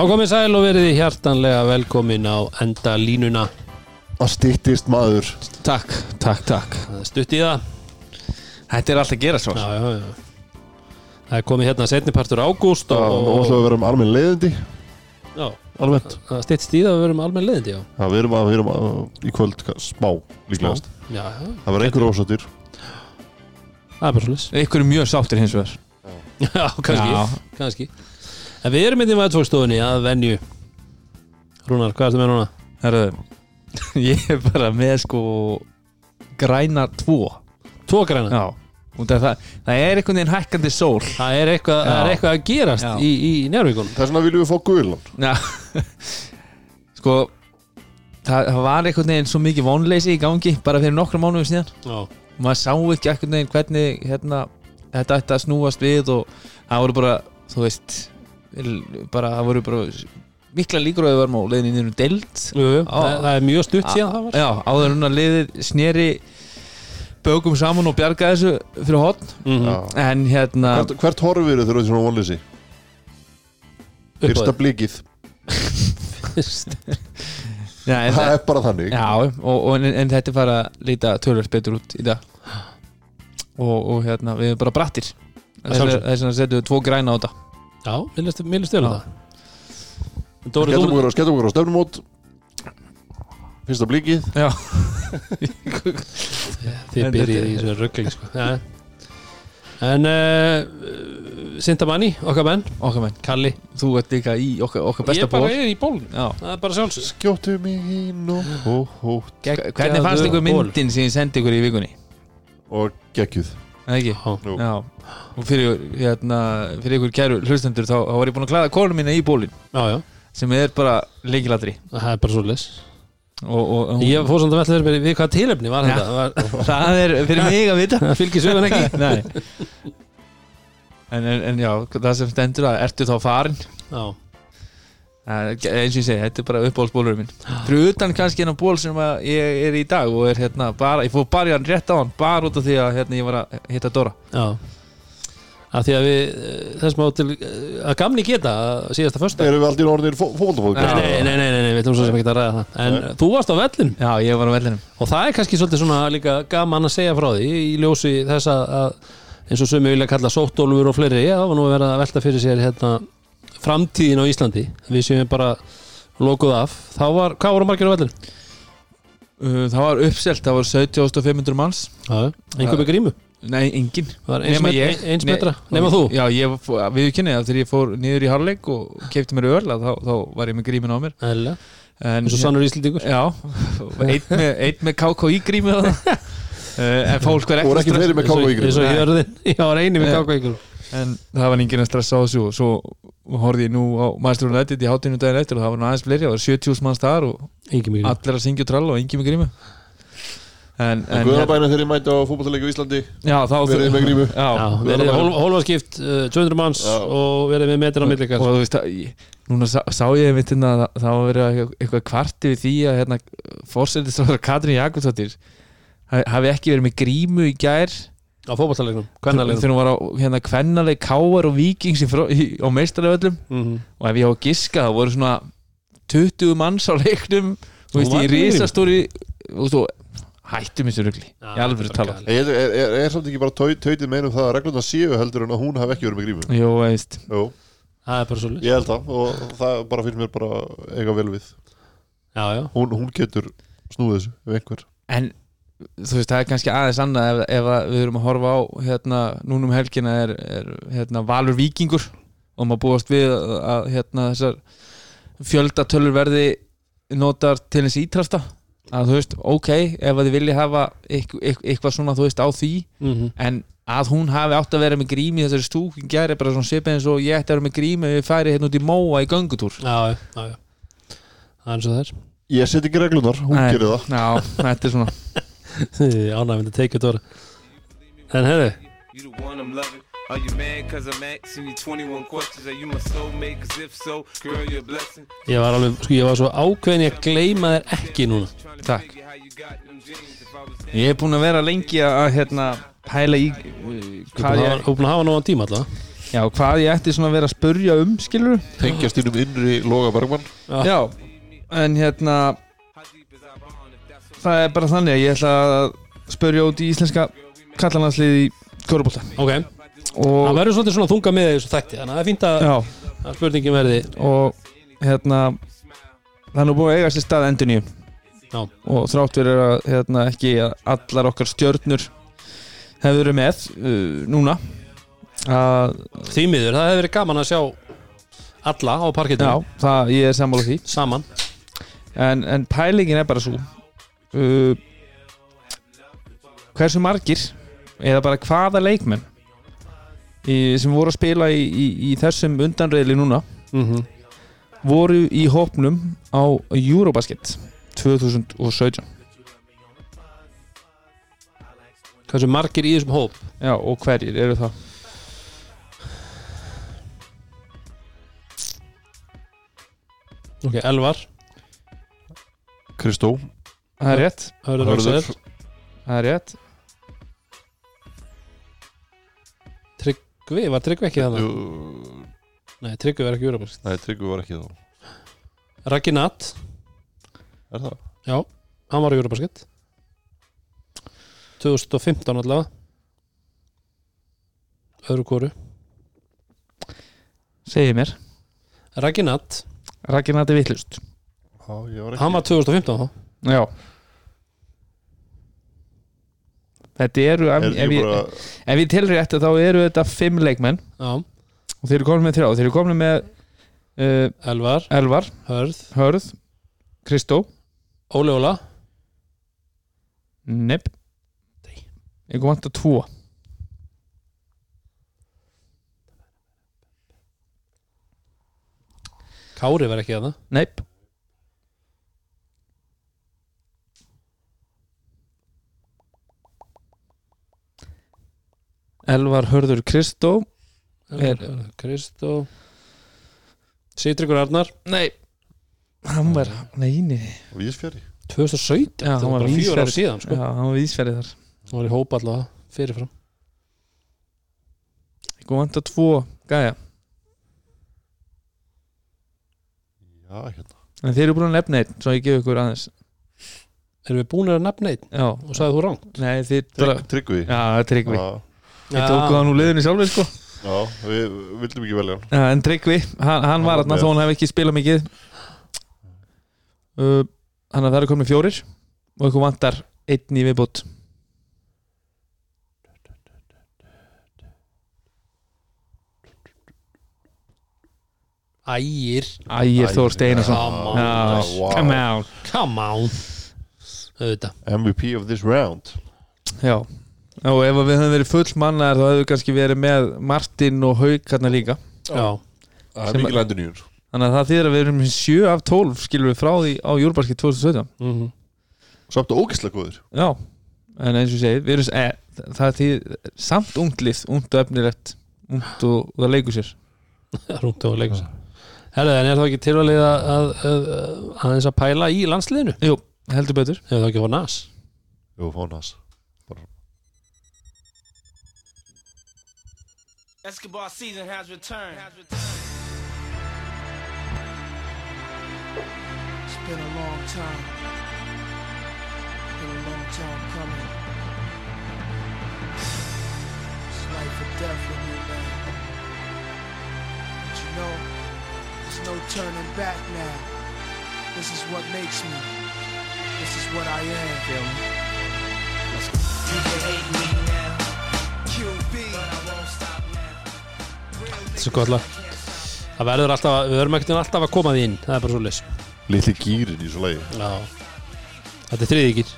Já, komið sæl og verið hjartanlega velkomin á enda línuna. Að styttist maður. Takk, takk, takk. Stutt í það. Þetta er allt að gera svo. Já, já, já. Það er komið hérna setnipartur ágúst og og, nú ætlum við að vera um almenn leiðindi. Já, almennt. Það styttist í það að við verum almenn leiðindi, já. Það við erum að, við erum að í kvöld smá líklegast. Já, já, það verður einhver ósattir það er bara svolítið Ykkur er mjög sáttir hins vegar. Já, kannski, Já. kannski En við erum hérna í vætfólkstofunni að venju. Rúnar, hvað ertu með núna? Herðu, ég er bara með sko græna tvo. Tvo græna? Já Og það, það, það er einhvern veginn hækkandi sól. Það er eitthvað, það er eitthvað að gerast Já. í, í njárvíkunum þess vegna viljum við fá guðlan Já. Sko það, það var einhvern veginn svo mikið vonleysi í gangi bara fyrir nokkra mánuðum síðan. Já, maður sá ekki einhvern veginn hvernig hérna, þetta ætti að snúast við og það voru bara, þú veist bara, það voru bara mikla líkur að við varum á um deild. Jú, jú, Á. það, það er mjög stutt síðan það var. Já, áður hún að liðið sneri bögum saman og bjarga þessu fyrir hotn Mhm. en hérna hvert, hvert við þegar við svona vonleysi? Fyrsta blikið. Já, en, það er bara þannig. Já, og, og, en, en þetta er bara að líta tölvöld betur út í dag. Og, og hérna, við erum bara brattir. Þess vegna setjum við tvo græna á þetta Já, mér listu vel það. Dóri, skellum þú okkur á- skellum okkur á stefnumót. Fyrsta blikið Já, Þið En byrjið í þessu röggling sko. ja. En uh, Sintamanni, okkar menn. Okkar menn, Kalli þú ert líka í okkar, okkar besta Ég bara ból er í bólun Já, Það er bara sjálfsög skjóttu mig hó, hó, hvernig fannst ykkur myndin sem ég sendi ykkur í vikunni? og geggjuð ekki? Nú. Já, og fyrir, hérna, fyrir ykkur kæru hlustendur þá, þá var ég búin að klæða kólu mína í bólin. Já, já, sem er bara leikilatri það er bara svo les og, og, og Ég fór samt að velta fyrir mér við hvað tilefni var Já. þetta var, það er fyrir mig að vita. Það fylgir sögun ekki. Nei. En, en, en já, það sem stendur að ertu þá farin? Já, eins og ég segi, þetta er bara uppáhaldsbólurinn minn. Fyrir utan kannski hennar ból sem að ég er í dag og er hérna bara, ég fór bara í hann rétt á hann bara út af því að hérna ég var að hitta Dóra. Já. Af því að við eh, þess má til eh, að gamni geta að síðasta fösta erum við aldrei orðinir fókvöldafók Nei, nei, nei, nei, nei, nei, við ætlum svo sem ekki að ræða það. En Nei. þú varst á vellinum. Já, ég var á vellinum. Og það er kannski svolítið svona líka gaman að segja frá því í ljósi þess að, að eins og sömu vilja kalla sóttólfur og fleiri já, það var nú verið að velta fyrir sér hérna, framtíðin á Íslandi við séum bara lokuð af. Þá var, hvað voru margir á vellinu? uh, Það var uppselt, það var 70.500 manns. Einhver með grímu Nei, engin eins, met, ég. eins Nei, metra, nema þú? Já, ég við kynni það þegar ég fór niður í harleik og kefti mér öl að þá, þá var ég með grímin á mér. Ælega, en, eins og sannur íslendingur. Já, einn með, einn með KKÍ grími það. Uh, En fólk var og ekki hjörðin Já, var eini með káka ykkur En það var enginn að stressa á þessu og svo horfði ég nú á Master United í hátinu daginn eftir og það var nú aðeins fleiri, það var 70.000 manns þar og Engi grímu allir að syngja og tralla og enginn með grími En, en Guðanabæna þegar ég mæti á fókvöldaleik í Íslandi já, þá verið með grímu. Já, Já, verið hól, hólfaskipt uh, 200 manns Já. og verið með metra á millikar og þú veist að ég- núna sá, sá ég einmitt hérna að það var verið eitthvað, kvarti við því að hérna, fórsættisráður Katrín Jakobsdóttir hafi ekki verið með grímu í gær á fótballtalegnum, kvennalegnum þegar hún var á hérna kvennaleg káar og vikings á meistarleiföllum mm -hmm. og ef ég á að giska það voru svona 20 manns á leiknum þú veist var í risastóri hættum þessu rugli. Í alveg tala Er, er, er, er samt ekki bara tautið meinum það að regluna séu heldur en að hún hafi ekki verið með grímu? Jó, veist. Jú, Það er bara svolítið ég held það og það bara finnst mér bara eiga vel við. Já, já, hún, hún getur snúið þessu ef einhver en þú veist, það er kannski aðeins annað ef, ef að við erum að horfa á hérna, núna um helgina er, er hérna, Valur Víkingur og maður búast við að, hérna, þessar fjöldatölur verði notar til þess ítrasta að þú veist, ok, ef að þið vilja hafa eitthvað, eitthvað svona, þú veist, á því mm en að hún hafi átt að vera með grími í þessari stúk gæri bara svona svipið eins og ég ætti að vera með grími ef ég færi hérna út í móa í göngutúr. Já, já, já. Það er eins og það er. Ég set ekki reglunar, hún Nei. gerir það. Já, þetta er svona Ánægum þetta En You the one I'm loving. Are you mad cause I'm asking you 21 questions? Are you my soulmate? Cause if so, girl, you're a blessing. ég var alveg, sko, ég var svo ákveðin ég gleyma þér ekki núna Takk. Ég er búin að vera lengi að hérna pæla í uh, Þú hvað er ég búin að hafa nógan tíma alltaf Já, hvað ég ætti svona að vera að spurja um skilur Tengjast innum innri Loga Bergmann Já, en hérna það er bara þannig að ég ætla að spurja út í íslenska kallanarslið í Körubólta ok, það verður svolítið svona þunga með þessu þætti þannig að það er fínt að, já, að spurningin verði og hérna það er nú búið að eiga sér stað endur nýjum Já. og þrátt verið að hérna, ekki að allar okkar stjörnur hefur verið með uh, núna að því miður, það hefur verið gaman að sjá alla á já, parkettinu það, ég er sammála því. Saman. En, en pælingin er bara svo uh, hversu margir eða bara hvaða leikmenn í, sem voru að spila í, í, í þessum undanreili núna mm voru í hópnum á Eurobasket 2017 hversu margir í þessum hóp? Já, og hverjir eru það? Ok, Elvar, Kristó það er rétt, Hörður Hörður. Axel það er rétt. Tryggvi, var Tryggvi ekki það? Jú, Nei, Tryggvi var ekki Europask Nei, Tryggvi var ekki þá. Raggi Natt, Er það? já, hann var í Eurobasket 2015 allavega. Öðru kóru segið mér, Raggi Natt, Vittlust Já, ég var ekki hann var 2015 þá. Já þetta eru ef, ef, ég bara ef ég telur rétt þá eru þetta fimm leikmenn. Já, og þeir eru komin með þrjá, þeir eru komin með uh, Elvar, Elvar, Hörð Hörð Kristó, Óli Óla, Nepp ég kom að tvo. Kári var ekki það Nepp Elvar Hörður Kristó Er- Kristó. Sýtryggur Arnar? Nei. Hann var, neini Vísfjari 2017, Já, það hann var bara fjóra ára síðan sko. Já, hann var vísferðið þar. Hann var í hópa allavega fyrirfram. Ég kom vant að tvo gæja. Já, hérna. En þeir eru búin að nefna einn Svo ég gef ykkur aðeins. Erum við búin að nefna einn? Já. Og sagði þú rangt? Nei, þeir Tryggvi. Já, það Tryggvi. Já, Ég tók það nú liðinni sjálfur sko. Já, við vildum ekki velja hann. En Tryggvi, hann, hann var með. þó hann hef ekki spilað mikið. Uh, Þannig að það eru komin fjórir og ykkur vantar einn í viðbútt Ægir, Ægir Þór Steinarsson. Come on, Já, wow. Come on. Come on. Auðvitað. MVP of this round. Já Og ef við höfum verið full mannar þá hefur við kannski verið með Martin og Hauk hérna líka. Já, Það er mikið lændur nýjur Þannig að það þýðir að við erum 7 af 12 skilur við frá því á Júlbarski 2017 mm Samt og ógislega góður. Já, en eins og ég segi við erum, e, það þýðir samt ungt lið, ungt og efnilegt ungt og, það leikur sér. Rúnt og leikur sér. Herðu, en er það ekki tilvalið að, að, að, að aðeins að pæla í landsliðinu? Jú, heldur betur. Hefur það ekki fór nas? Jú, fónas Escobar season has returned. It's been a long time. Been a long time coming. It's life or death for me, man. But you know, there's no turning back now. This is what makes me. This is what I am. Feel me? You can hate me Þessu gott lag. Það verður alltaf, við verðum ekkert alltaf að koma því inn. Það er bara svo leys Lítli gýrin í svo lagi. Já. Þetta er þriðíkir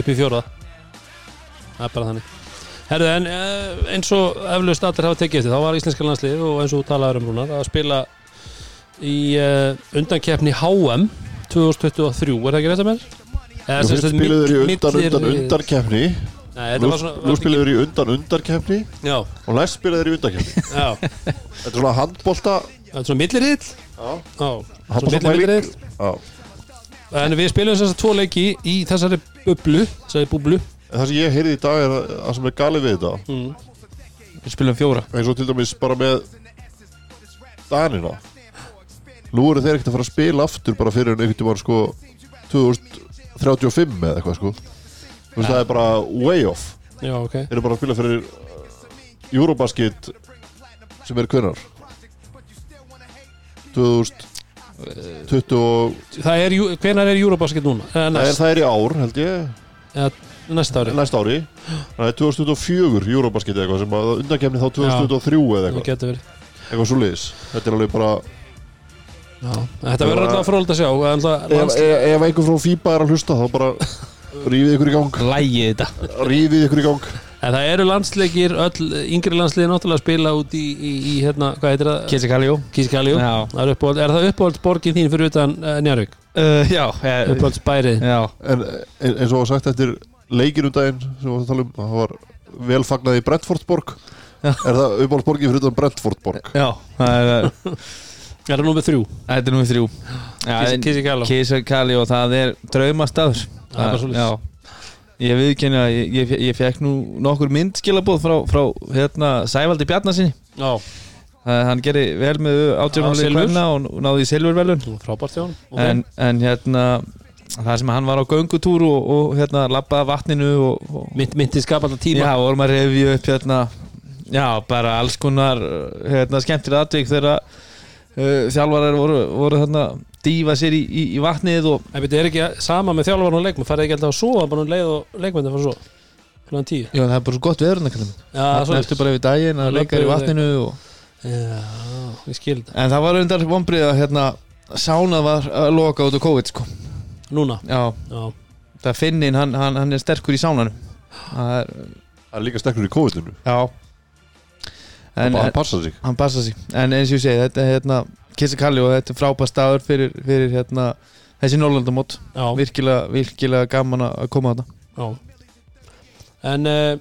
upp í fjóraða Það er bara þannig. Herðu, en uh, eins og eflaust allir hafa tekið eftir þá var íslenska landslið og eins og þú talaður um Rúnar að spila í uh, undankeppni HM 2023, er það ekki rétt að mér? Eða, Nú sem sagt, spiluður í mill- undan undan millir- undarkeppni Þetta var spiluður í undan undarkeppni Já, og næst spiluður í undarkeppni já. Þetta er svona handbolta Það er svona millirill. Handbolta millirill. En við spilum þess að tvo leiki í þessari bublu Þessari bublu En Það sem ég heyrði í dag er að það sem er galið við þetta. Mm. við spilum fjóra. Eins og til dæmis bara með Danina. Nú eru þeir ekkert að fara að spila aftur bara fyrir en einhvern tímann sko 2035 eða eitthvað sko þú veist það er bara way off. Já, ok. Þeir eru bara að spila fyrir uh, Eurobasket sem er hvernar 2020 og Það er, hvenær er Eurobasket núna? Eh, það er, næst, það er í ár held ég. Eða, næsta ári. Næsta ári. Það er 2024 Eurobasket eða eitthvað sem að undankefni þá 2023 eða Það eitthvað getur verið. Eitthvað svo liðis þetta er alveg bara Já. Þetta verður alltaf fróld að sjá alltaf, ef, ef, ef einhver frá FIBA er að hlusta þá bara rífið ykkur í gang Lægið þetta rífið ykkur í gang En það eru landsleikir öll yngri landsleikir náttúrulega að spila út í, í, í hérna, hvað heitir það? Kissi Kaljó Kísikaljó Já. Það er, uppáhald, er það uppáhaldsborgin þín fyrir utan uh, Njarvík? uh, Já, eh, Uppáhaldsbærið já en en- eins og var sagt eftir leikinn um daginn sem við varum að tala um það var vel fagnað í Brentfordborg Já. er það uppáhaldsborgin fyrir utan Brentfordborg Já, það er uh, Er það númer þrjú? Þetta er númið þrjú Kaljó, það er draumastaður Það er svoleiðis. Já. Ég viðkenni að ég, ég, ég fekk nú nokkur myndskilabóð frá, frá hérna, Sævaldi Bjarnasinni Hann gerir vel með silfur. kvenna og og náði í silfurvelun en, en hérna það sem hann var á göngutúr og, og hérna labbaði að vatninu og, og Mynd, Myndi skapa alltaf tíma. Já, vorum að revju upp hérna já, bara alls konar hérna, skemmtilega atvik þegar uh, þjálfarar voru, voru hérna dýfa sér í, í, í vatnið og En þetta er ekki sama með þjálfarn og leikmenn? Farið ekki alltaf að sofa bara um leið og leikmenn það fara svo? Kláðan tíu? Já, það er bara svo gott veður Já, það svo eftir bara yfir daginn að leika í vatninu og... Já, ég skil þetta. En það var undar vombrið að hérna sánað var að loka út á COVID sko. Núna, já, já. Það finnin, hann, hann, hann er sterkur í sánanum. Það er, það er líka sterkur í COVID-inu. Já en, hann en, passa sig. hann passa sig. En eins og ég segi, þetta er hérna Kissi Kalli og þetta er frábært staður fyrir, fyrir hérna, þessi Norrlandamót Já, virkilega, virkilega gaman að koma að já. En, uh,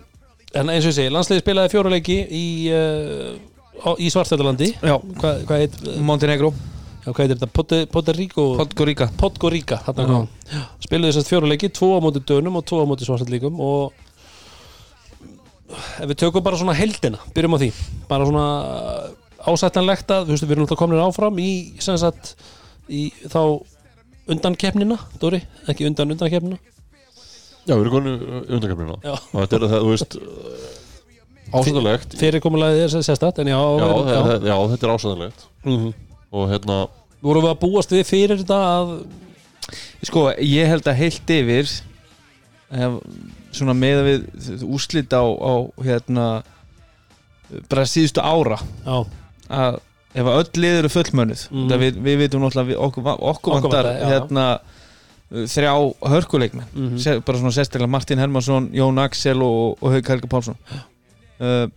en eins og ég segi, landsliði spilaði fjóra leiki í, uh, á- í já, Hvað, hvað heit, Montenegro, já, hvað heitir þetta? Puerto, Puerto Rico? Podgorica. Podgorica, þarna Já. kom. Spilaði þessast fjóra leiki, tvo á móti dönum og tvo á móti Svartfjallíkum og ef við tökum bara svona heldina, byrjum á því bara svona ásættanlegt að, við erum alltaf komin áfram í, sem sagt, í þá undankeppnina, Dóri, ekki undan undankeppnina já, við erum konið undankefnina Já. og þetta er það, þú veist ásæðalegt fyrirkomulagið er sérstætt, en já, já, já, já. já. já, þetta er ásæðalegt Mm og hérna vorum við að búast við fyrir þetta að sko, ég held að heilt yfir hef, svona meða við úslit á, á hérna bara síðustu ára já, að ef öll lið eru fullmönnuð mm. við, við vitum náttúrulega við, okkur, okkur já. hérna þrjá hörkuleikmenn Mhm. Se, bara svona sérstaklega Martin Hermansson, Jón Axel og, og Hauk Helga Pálsson uh,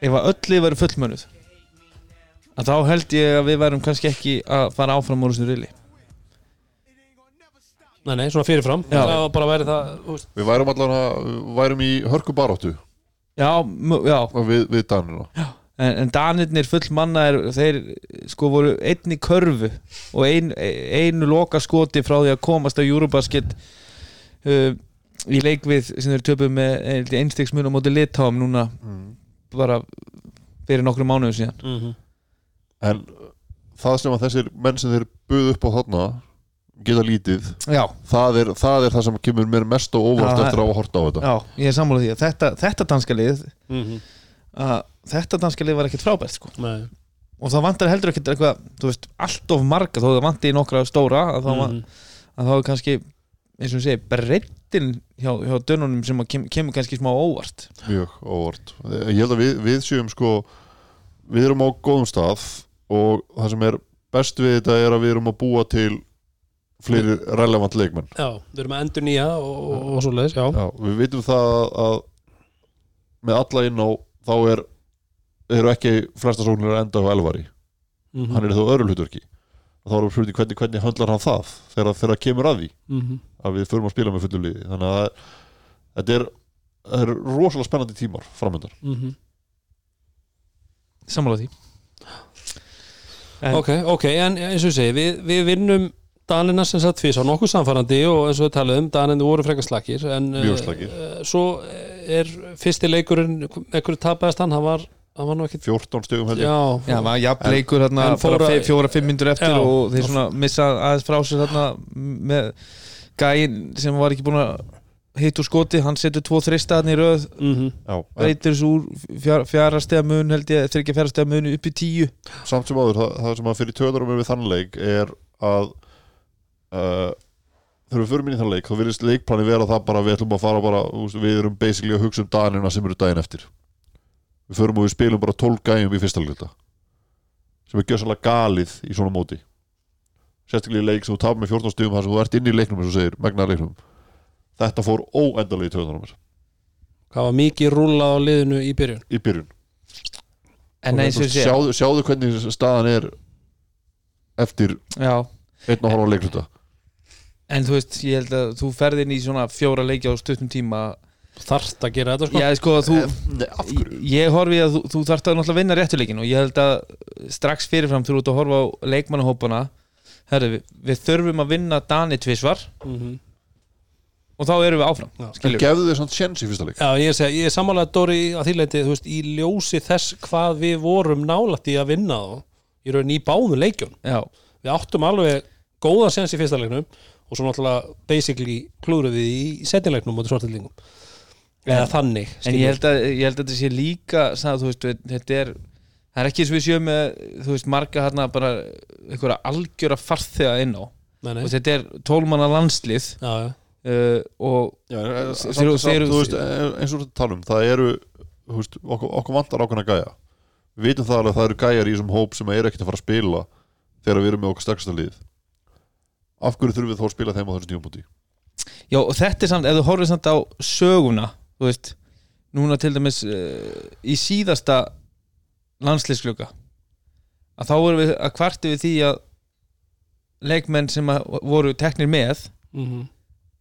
ef öll lið veru fullmönnuð að þá held ég að við værum kannski ekki að fara áfram úr þessu rili nei, nei, svona fyrirfram. Já. við værum allan að værum í hörku baróttu já, já við, við Danina en, en Danirnir full manna er, þeir sko voru einni körfu og ein, einu loka skoti frá því að komast á Eurobasket uh, í leik við sem þeir töpuð með einstegsmun á móti litáum núna bara fyrir nokkru mánuðum síðan. Mm en það sem að þessir menn sem þeir buðu upp á þarna geta lítið já, það er það, er það sem kemur mér mest og óvart Já, eftir að hafa horta á þetta já, ég er sammála því að þetta, þetta danska lið -hmm. að þetta danska lið var ekkert frábært sko. nei og það vantar heldur ekkert eitthvað þú veist, allt of marga, þó það vanti í nokkra stóra að þá, mm Mhm. að þá er kannski eins og ég segi, breyttin hjá, hjá dönunum sem að kem, kemur kannski smá óvart mjög óvart ég held að við, við séum sko við erum á góðum stað og það sem er best við þetta er að við erum að búa til fleiri relevant leikmenn. Já, við erum að endur nýja og, og, og svo leiðis, já. Já, við vitum það að með alla inn á þá er eru ekki flesta sóknir að enda á elvari. Mm hann er þá öðru hlutverki. Og þá erum við spurning hvernig, hvernig höndlar hann það þegar, það kemur að því? -hmm. að við förum að spila með fullu liði. Þannig að þetta er, er rosalega spennandi tímar framöndar Mm -hmm. sammála því. En- Ok, ok, en eins og ég segi, við, við vinnum Danina sem sagt fyrst á nokkuð samfærandi og eins og við talaðum, Danina voru frekar slakir en eh, slakir. eh, svo er fyrsti leikurinn ekkur tapaðist hann, hann var, hann var nú ekki 14 stegum held ég. Já, Já, maður jafn leikur fór bara að- fe- fjóra-fimm myndur eftir Já. og þeir svona missa aðeins frá sér þarna með gæinn sem var ekki búin að hitt úr skoti, hann setur tvo þrista þarna í röð, mm Já, en breytir þessu úr fjár, fjara stega mun held ég, þeir ekki fjara stega mun upp í tíu. Samt sem áður, það, það sem að fyrir töðurum við þann leik er að uh, þegar við förum inn í þann leik þá virðist leikplani vera það bara við ætlum að fara bara, við erum basically að hugsa um daginina sem eru daginn eftir. Við förum og við spilum bara 12 gæjum í fyrsta leikluta sem er gjössalega galið í svona móti. Sérstaklega í leik sem þú tapar með 14 stigum þar sem þú ert inn í leiknum eins og segir, megnaða leiknum. Þetta fór töðunum mér. Hvað var mikið rúlað á liðinu í byrjun? Í byrjun. En eins og sé sjáðu, sjáðu hvernig staðan er eftir einn og hálfa leikluta en þú veist, ég held að þú ferð inn í svona fjóra leiki á stuttum tíma. Þarft að gera þetta sko? Já, sko, þú Nei, ég horfi að þú, þú þarft að náttúrulega vinna réttuleikin og ég held að strax fyrirfram þú ert að horfa á leikmannahópana. Herri, við, við þurfum að vinna Dani tvisvar Mhm. og þá erum við áfram Já. En gefðu þér svona sjens í fyrsta leik. Já, ég, seg, ég er sammálaðið Dóri að því leiti, þú veist, í ljósi þess hvað við vorum nálætt í að vinna þá í raunin í báðum leikjum Já, við áttum alveg góða sens í fyrsta leiknum og svo náttúrulega basically klúru við í setnileiknum og svartillingum eða þannig en ég held, að, ég held að þetta sé líka þú veist, þetta er það er ekki eins og við sjöum með þú veist, marga hérna bara einhverja algjöra farþega inn á. Nei, nei. og þetta er tólmanna landslið. Já, já. uh, og Já, en, en, samt, Þeir- samt, þeir- þú veist, eins og þetta tala um það eru, þú veist, okkur, okkur vantar ákveðna gæja. Við vitum það alveg að það eru gæjar í þessum hóp sem eru ekkert að fara að spila þegar við erum með okkur sterkasta lið af hverju þurfum við þá að spila þeim á þessum tímabúti Já, og þetta er samt, ef þú horfir samt á söguna, þú veist núna til dæmis uh, í síðasta landsliðsklöka að þá vorum við að kvarti við því að leikmenn sem að voru teknir með Mm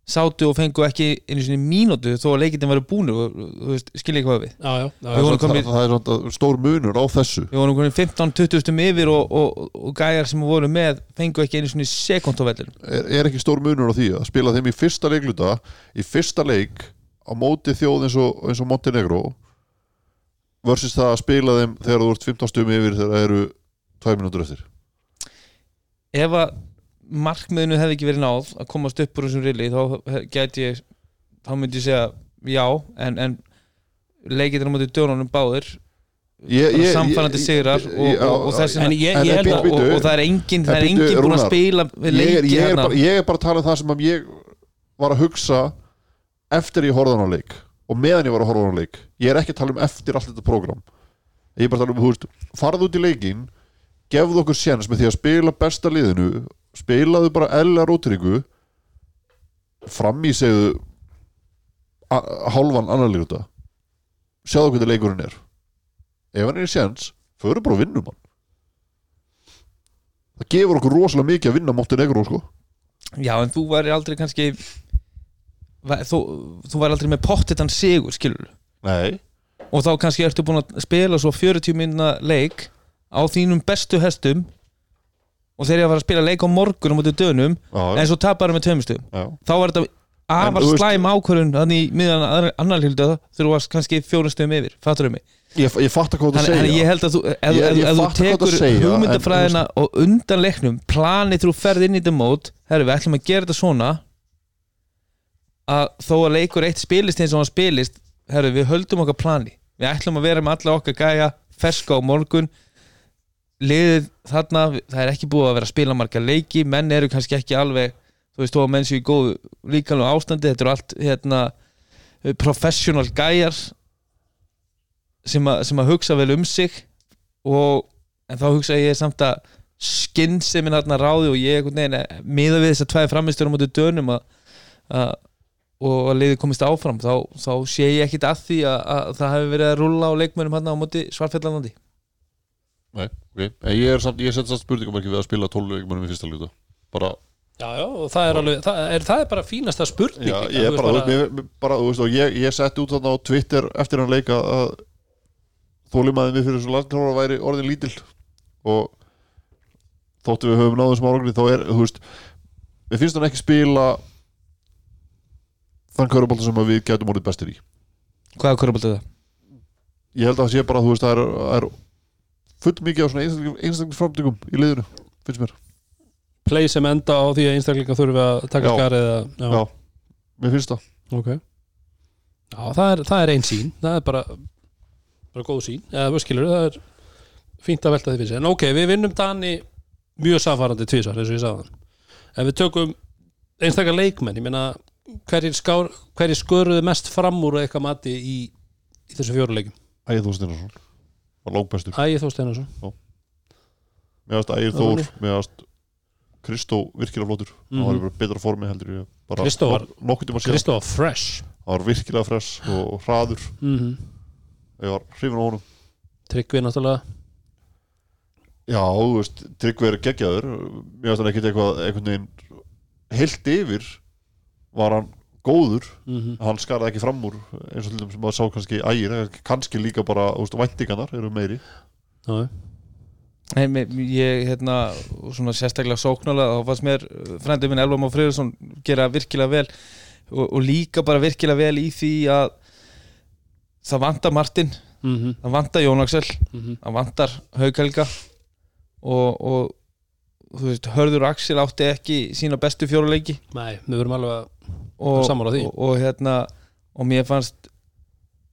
sátu og fengu ekki einu sinni mínútu þó að leikitin væri búnir og þú veist, skilja ekki hvað við. Já, já, já, já. vorum það, komin- það er stór munur á þessu. Við vorum komin 15-20 stum yfir og, og, og gæjar sem voru með fengu ekki einu sinni sekund á vellinu er, er ekki stór munur á því að spila þeim í fyrsta leikluta í fyrsta leik á móti þjóð eins og, eins og Montenegro versus það að spila þeim þegar þú ert 15 stum yfir þegar það eru 2 minútur eftir? Ef að markmiðinu hefði ekki verið náð að komast upp úr þessum rili þá gæti ég þá myndi ég segja já en, en leikitir á móti dönunum báðir samfærandi sigrar og, það er engin, það er En bíddu, engin búin að spila við leiki ég, er hérna. ég er bara að tala um það sem ég var að hugsa eftir ég horfði á leik og meðan ég var að horfa á hana leik. Ég er ekki að tala um eftir allt þetta program ég er bara að tala um, þú veist, farðu út í leikin gefðu okkur séns með því að spila besta liðinu spilaðu bara eðla rótiringu fram í segðu hálfan annar líka sjáðu hvernig leikurinn er. Ef hann er í séns, förum bara og vinnum hann. Það gefur okkur rosalega mikið að vinna Montenegro sko. Já en þú væri aldrei kannski þú, þú væri aldrei með pottitan sigur skilur Nei. Og þá kannski ertu búin að spila svo 40 minna leik á þínum bestu hestum og þeir eru að fara að spila leik á morgun á móti dönum en svo tapar með tveimstum já. þá var þetta afar slæm ákvörðun þannig í miðan annar hildu þú varst kannski fjórum stöðum yfir, fattur mig? Ég, ég fatt að hvað þú segja þannig ég held að þú, ef, Ég- ef, þú tekur hugmyndafræðina og undan leiknum planið þú ferð inn í þetta mót herru, við ætlum að gera þetta svona að þó að leikur eitt spilist eins og hann spilist herru, við höldum okkar plani. Við ætlum að vera með alla okkar gæja ferska á morgun liðið þarna, það er ekki búið að vera að spila marga leiki, menn eru kannski ekki alveg þú veist, að menn séu í góðu líkanlega ástandi, þetta eru allt hérna, professional gæjar sem, sem að hugsa vel um sig og en þá hugsa ég samt að skinn sem er þarna ráði og ég einhvern veginn miða við þess að tvæði framistur á móti dönum að, að, og að liðið komist áfram þá, þá sé ég ekkit að því að, að það hefur verið að rulla á leikmönum hann á móti svarfjallanandi Nei, ok. En Ég er samt, ég set samt spurningamarki við að spila 12 leikmennum í fyrsta hluta Bara, já, já, og það er alveg það er, það er bara fínasta spurning já, ég er bara, bara, mér- bara þú veist, og ég, ég setti út þarna á Twitter eftir hann leika að þólimaðið við fyrir þessu landklára væri orðin lítil og þóttu við höfum náðum sem árangri þá er, þú veist við finnst hann ekki spila þann körubólta sem við getum orðið bestir í. Hvaða körubólta er það? ég held að það sé bara, þú veist, það er, það er full mikið á svona einstaklingsframtökum í liðinu, finnst mér. Play sem enda á því að einstaklinga þurfi að taka Já. skarið eða, já, Já. mér finnst það. Ok. Já, það er, það er ein sín það er bara, bara góð sín eða skilur, það er fínt að velta því fyrir sig en ok, við vinnum Dani mjög samfarandi tvisar, eins og ég sagði hann ef við tökum einstakar leikmenn. Ég meina, hverjir, hverjir sköruðu mest fram úr eitthvað mati í, í þessu fjóruleikum Ægir Þór Steinarsson var langbestur Ægir Þór Steinarsson mér varst Ægir Þór, mér varst Kristó virkilega flottur. Hann var bara betra formi heldur Kristó. var- Kristof Fresh. Hann var virkilega fress og hraður. Mm ég var hrifin á honum. Tryggvi náttúrulega. Já, þú veist, Tryggvi er geggjaður. Mér varst hann ekkert eitthvað einhvern veginn heilt yfir var hann góður mm hann skaraði ekki fram úr eins og til þeim sem maður sá kannski ægir kannski líka bara, þú veist, væntingarnar eru meiri. Já, Nei, ég, hérna, og svona sérstaklega sóknarlega, þá fannst mér frændið minn Elva Má Friðarsson gera virkilega vel og, og líka bara virkilega vel í því að það vantar Martin, mm það vantar Jón Axel -hmm. það vantar Haukhelga og, og þú veist, Hörður Axel átti ekki sína bestu fjóruleiki Nei, við verum alveg að og, Sammála því. og, og hérna og mér fannst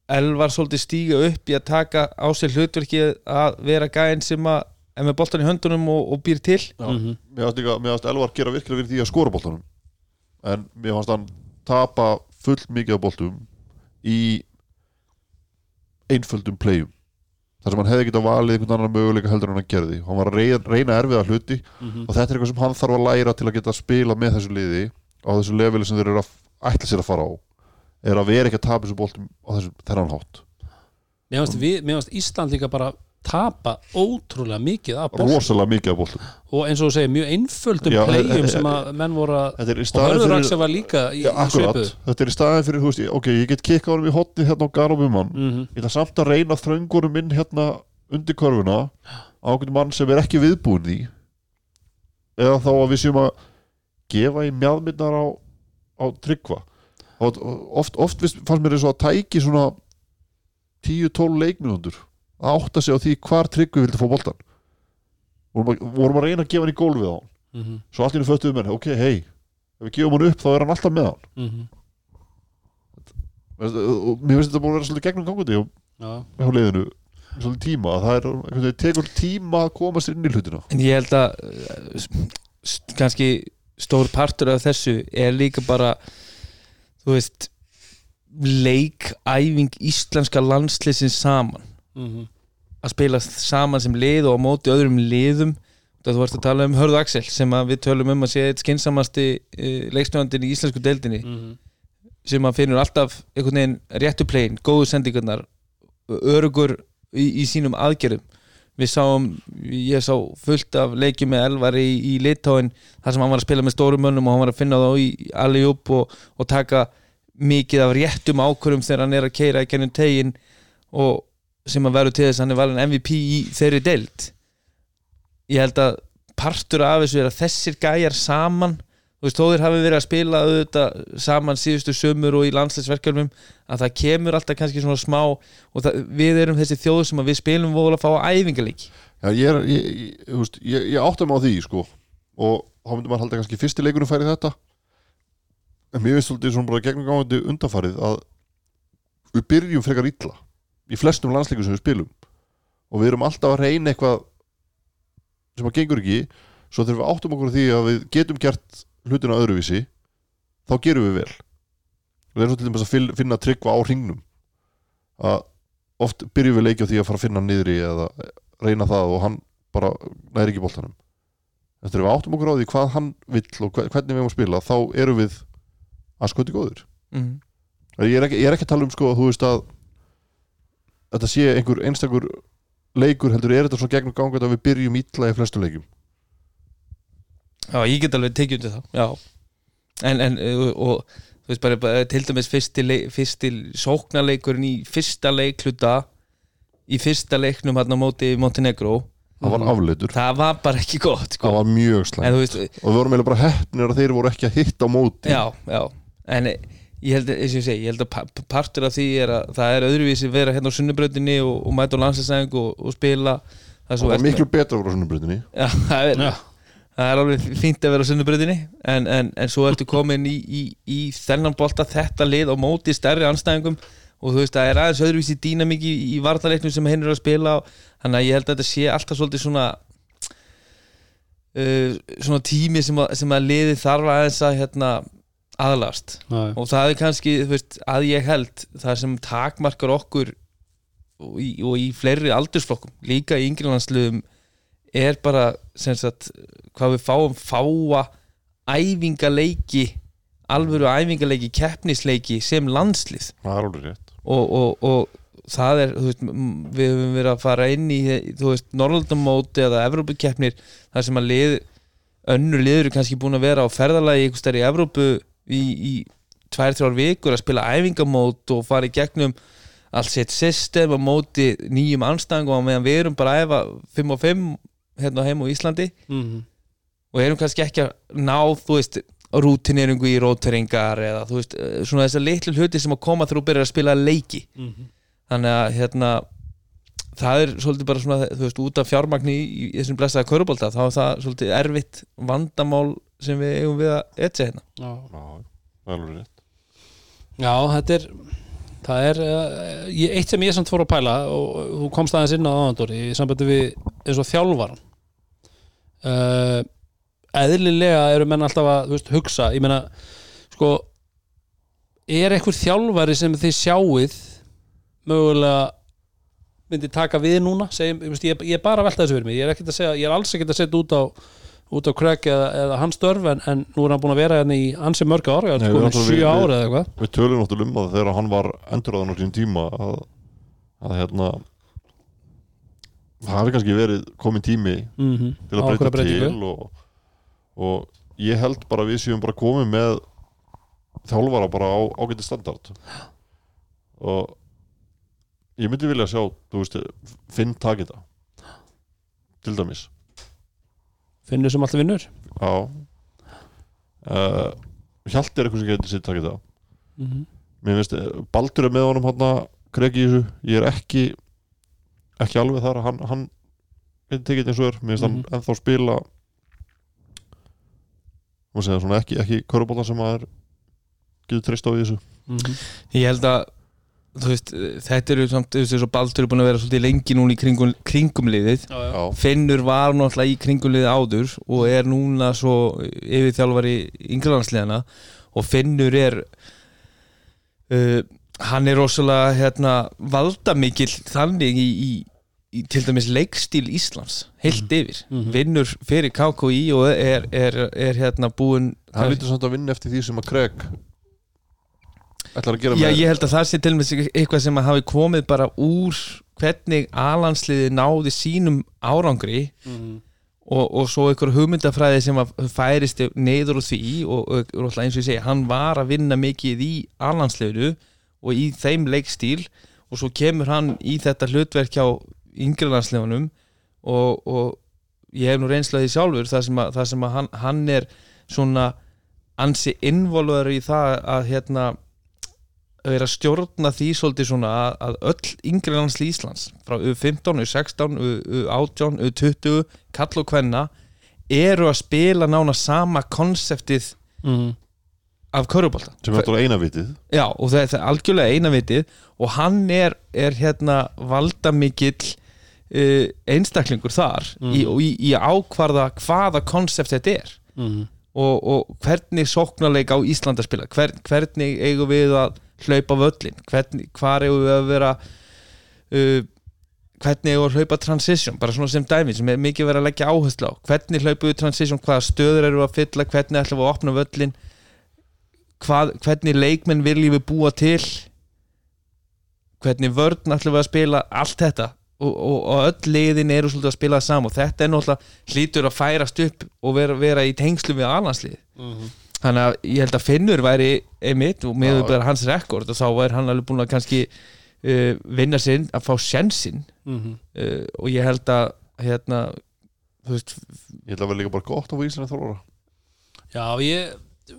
Elvar svolítið stíga upp í að taka á sig hlutverki að vera gæinn sem að er með boltan í höndunum og, og býr til Já, Mhm. mér fannst líka, mér fannst Elvar gera virkilega fyrir því að skora boltanum en mér fannst hann tapa full mikið af boltum í einföldum playum þar sem hann hefði getað valið einhvern annan möguleika heldur en hann gerði hann var að reyna, reyna erfiða hluti Mhm. og þetta er eitthvað sem hann þarf að læra til að geta spila með þessu liði á þessu leveli sem þeir eru að ætla sér að fara á er að vera ekki að tapa þessu boltum á þessu þennan hátt. Mér finnst, Ísland líka bara tapa ótrúlega mikið af boltum rosalega mikið af boltum og eins og þú segir mjög einföldum e- e- sem að menn voru að í og Axel var líka í, Já, í svipuðu. Þetta er í staðin fyrir, þú veist, ok, ég get kikka honum í hotni hérna á Garobumann mm ég ætla samt að reyna þröngunum inn hérna undir körfuna á einhvern mann sem er ekki viðbúin því. Eða þá að við séum að gefa í mjadmyndar á, á tryggva. Og oft, oft fannst mér eins og að tæki svona 10-12 leikminúndur að átta sig á því hvar tryggvi vildi fá boltan vorum að, vorum að reyna að gefa hann í gólfið á hann. -hmm. svo allt í hennu föttuðu menn, ok, hei ef við gefum hann upp þá er hann alltaf með hann. Mhm. Veist, og mér finnst þetta búin að vera svolítið gegnum gangandi og Já, hjá liðinu svolítið tíma, það er einhvern veginn tekur tíma að komast inn í hlutina. En ég held að s- kannski stór partur af þessu er líka bara þú veist leikæfing íslenska landsliðsins saman. Mm að spila saman sem lið og á móti öðrum liðum. Þú varst að tala um Hörðu Axel sem við tölum um að sé eitt skinsamasti uh, leikstjóðandinn í íslensku deildinni. -hmm. sem að finnur alltaf einhvern veginn réttu plegin, góðu sendingarnar örugur í, í sínum aðgerðum við sáum, ég sá fullt af leikjum með Elvar í, í Litáin þar sem hann var að spila með stórum mönnum og hann var að finna þá í alli upp og, og taka mikið af réttum ákvörum þegar hann er að keira í gennum tegin og sem að veru til þess að hann er valin MVP í þeirri deild. Ég held að partur af þessu er að þessir gæjar saman þú veist, þó þeir hafi verið að spila auðvitað saman síðustu sömur og í landsleisverkjálfum að það kemur alltaf kannski svona smá og það, við erum þessi þjóð sem að við spilum voru að fá æfingarleiki Já, ég, er, ég, ég, þú veist, ég, ég átta mig á því sko. og þá myndi maður halda kannski fyrsti leikunum færi þetta. En mér veist svolítið svona bara gegnum gáðandi undanfarið að við byrjum frekar illa í flestum landsleikum sem við spilum. Og við erum alltaf að reyna eitthvað sem að gengur ekki. Svo þegar við áttum okkur því að við getum gert hlutina öðruvísi þá gerum við vel. Og það er svo til dæmis að finn- finna tryggva á hringnum. Að oft byrjum við leiki á því að fara að finna hann niðri eða reyna það og hann bara næri ekki boltanum. En þegar við áttum okkur á því hvað hann vill og hve- hvernig við erum að spila þá erum við að skoti góður mm. ég er ekki, ég er ekki að tala um sko að þú veist að þetta sé einhver einstakur leikur heldur er þetta svo gegnum gangað að við byrjum illa í flestum leikum Já, ég get alveg tekið undir það Já, en, en uh, og þú veist bara, bara til dæmis fyrsti, fyrsti sóknarleikurinn í fyrsta leikluta í fyrsta leiknum á móti Montenegro. Það var afleitur, það var bara ekki gott sko. það var mjög en slæm þú veist, og við vorum eiginlega bara heppnir að þeir voru ekki að hitta á móti. Já, já. En ég held, eins og ég segi, ég held að pa- partur af því er að það er öðruvísi vera hérna á sunnubröndinni og, og mæta á landslæsæðing og, og spila. Það er það er miklu betra frá sunnubröndinni Já, það er. Það er alveg fínt að vera á sunnubröðinni en, en, en svo ertu komin í, í, í þennan bolta þetta lið á móti stærri anstæðingum og þú veist það er aðeins öðruvísi dýnamík í, í vartaleiknum sem hinn er að spila og, þannig að ég held að þetta sé alltaf svolítið svona uh, svona tími sem að, sem að liði þarf aðeins að hérna, aðlast já. og það er kannski veist, að ég held það sem takmarkar okkur og í, og í fleiri aldursflokkum líka í yngrilandsluðum er bara sagt, hvað við fáum fáa æfingaleiki alvöru æfingaleiki, keppnisleiki sem landslið. Það og, og, og það er, veist, við höfum verið að fara inn í, Norrlandamóti eða Evrópukeppnir, þar sem að lið önnur liður er kannski búin að vera á ferðalagi einhvers stær í Evrópu í, í tvær, þrjár vikur að spila æfingamót og fara í gegnum allt sitt system á móti nýjum anstæðingum og meðan við erum bara að æfa 5 og 5 hérna heim á Íslandi Mhm. og erum kannski ekki að ná þú veist, rútineringu í róteringar eða þú veist, eh, svona þessar litlu hluti sem að koma þegar þú byrjar að spila leiki Mhm. þannig að hérna það er svolítið bara svona þú veist, út af fjármagni í, í þessum blessaða körubólta þá er það svolítið erfitt vandamál sem við eigum við að etja hérna Já. já, það er alveg rétt Já, þetta er það er uh, ég, eitt sem ég samt fór að pæla og, þú komst aðeins inn á áðandóri í sambandi við eins og þjálfaran uh, eðlilega eru menn alltaf að veist, hugsa, ég meina sko er einhver þjálfari sem þið sjáið mögulega myndi taka við núna? Segjum, ég, ég, er bara að velta þessu fyrir mig ég er, segja, ég er alls ekkert að setja út á út á Craig eða, eða hans störf en, en nú er hann búin að vera hérna í ansi mörg ára, við náttúrulega- sjö við- ára eða eitthvað. við tölum náttúrulega um það þegar hann var endurraðan á sín tíma að, að hérna það hefði kannski verið komin tími mm -hmm. til að breyta til og, og ég held bara að við séum bara komið með þjálfara bara á ágæti standard. Og ég myndi vilja sjá þú veist, Finn takið það til dæmis finnur sem alltaf vinnur. Já. Uh, Hjalti er eitthvað sem getur sitt takið það. Mm -hmm. mér finnst, eh, Baldur er með honum hann Greg í þessu, ég er ekki ekki alveg þar hann, hann getur tekið eins og er. Mér finnst Mhm. hann ennþá spila má segja svona ekki, ekki körubóla sem maður getur treyst á í þessu. Ég held að veist, þetta eru samt þú veist, eins og Baldur er búin að vera svolítið lengi núna í kringum, kringum liðið. Já, já. Finnur var náttúrulega í kringum liðið áður og er núna svo yfirþjálfari yngrelandsliðana og Finnur er uh, hann er rosalega hérna, valdamikill þannig í, í, í til dæmis leikstíl Íslands heilt yfir, Mhm. vinnur fyrir KKI og er, er, er hérna búin hann lítur samt að vinna eftir því sem að Greg ætlar að gera Já, með ég held að það sé til með eitthvað sem að hafi komið bara úr hvernig alansliði náði sínum árangri Mhm. og, og svo einhver hugmyndafræði sem að færist neyður úr því og, og, og eins og ég segi, hann var að vinna mikið í alansliðinu og í þeim leikstíl og svo kemur hann í þetta hlutverk hjá yngri landsliðunum og, og ég hef nú reynslaði sjálfur þar sem að, þar sem að hann, hann er svona ansi involver í það að hérna vera að stjórna því svolítið svona að, að öll yngri landsli Íslands frá U15, U16, U- U18, U20 kall og kvenna eru að spila nána sama konseptið Mhm. af körubólta sem er náttúrulega eina vitið Já, og það, það er algjörlega eina vitið og hann er, er hérna valdamikill uh, einstaklingur þar í, og í, í að ákvarða hvaða konsept þetta er Mhm. og, og hvernig sóknarleik á Ísland að spila Hver, hvernig eigum við að hlaupa völlin hvernig, hvar eigum við að vera uh, hvernig eigum við að hlaupa transition? Bara svona sem dæmi sem er mikið verið að leggja áherslu á. Hvernig hlaupum við transition, hvaða stöður eru að fylla? Hvernig ætlum við að opna völlin hvað, hvernig leikmenn viljum við búa til? Hvernig vörn ætlum við að spila? Allt þetta. Og, og, og öll liðin eru svolítið að spila það saman. Og þetta er náttúrulega hlýtur að færast upp og vera, vera í tengslu við alhanslið þannig að ég held að Finnur væri einmitt og með Já. bara hans rekord og þá væri hann alveg búin að kannski uh, vinna sinn að fá sjensinn Mhm. uh, og ég held að hérna þú veist, ég held að vera líka bara gott á Ísland þólara Já, ég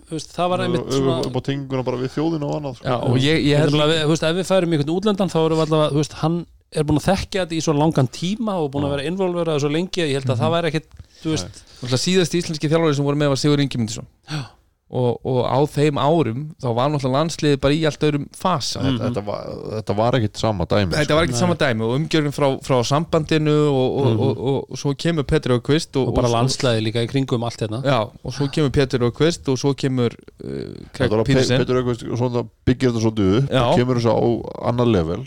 þú veist, það var einmitt svona upp á tenguna bara við þjóðina og annað sko. Já, og ég, ég held alveg, þú veist, ef við færum í einhvern útlendan þá erum við allavega, þú veist, hann er búin að þekkja þetta í svo langan tíma og búin að vera involverað svo lengi að ég held að það væri ekkit, þú veist Náttúrulega síðast íslenski þjálfari sem voru með var Sigur Ingi Myndisson og, og á þeim árum þá var náttúrulega landsliði bara í allt öðrum fasa. Þetta, þetta, var, þetta var ekkit sama dæmi Þetta sko. var ekkert sama dæmi og umgjörðin frá, frá sambandinu og, og, og, og, og svo kemur Petri og Kvist og, og bara og, landslæði líka í kringum allt hérna. Já, og svo kemur Petri og Kvist og svo kemur uh, Þetta Craig var að Pe- Peterson Petur Aukvist svona byggir þetta svolítið upp það kemur þessu á annar level.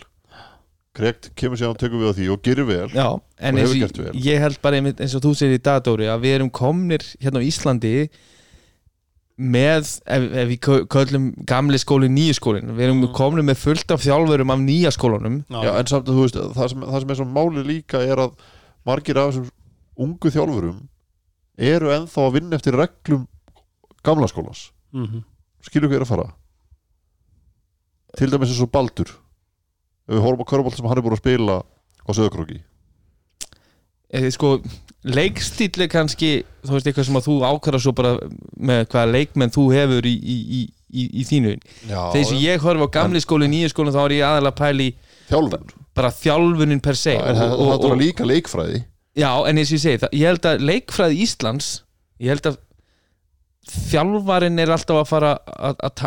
Kregt kemur sér og tekur við á því og gerir vel Já, en Og eins hefur og gert vel. ég held bara einmitt, eins og þú segir í dag Dóri að við erum komnir hérna á Íslandi með, ef, ef við kö- köllum gamli skólin nýju skólin við erum komnir með fullt af þjálfurum af nýja skólanum. Já, en samt að þú veist það sem, það sem er svo máli líka er að margir af þessum ungu þjálfurum eru ennþá að vinna eftir reglum gamla skólans. Mhm. skilur hvað er að fara? Til dæmis eins og Baldur. Ef við horfum á körbólt sem hann er búin að spila á Söðakróki eða sko leikstíl er kannski þú veist eitthvað sem að þú ákvæða svo bara með hvaða leikmenn þú hefur í, í, í, í, í þínu þegar sem ég horf á gamli skóli, nýju skóli þá er ég aðalega að pæli þjálfun. bara þjálfunin per se en það, það er líka leikfræði. Já, en eins og ég segi, það, ég held að leikfræði Íslands ég held að þjálfarinn er alltaf að fara að,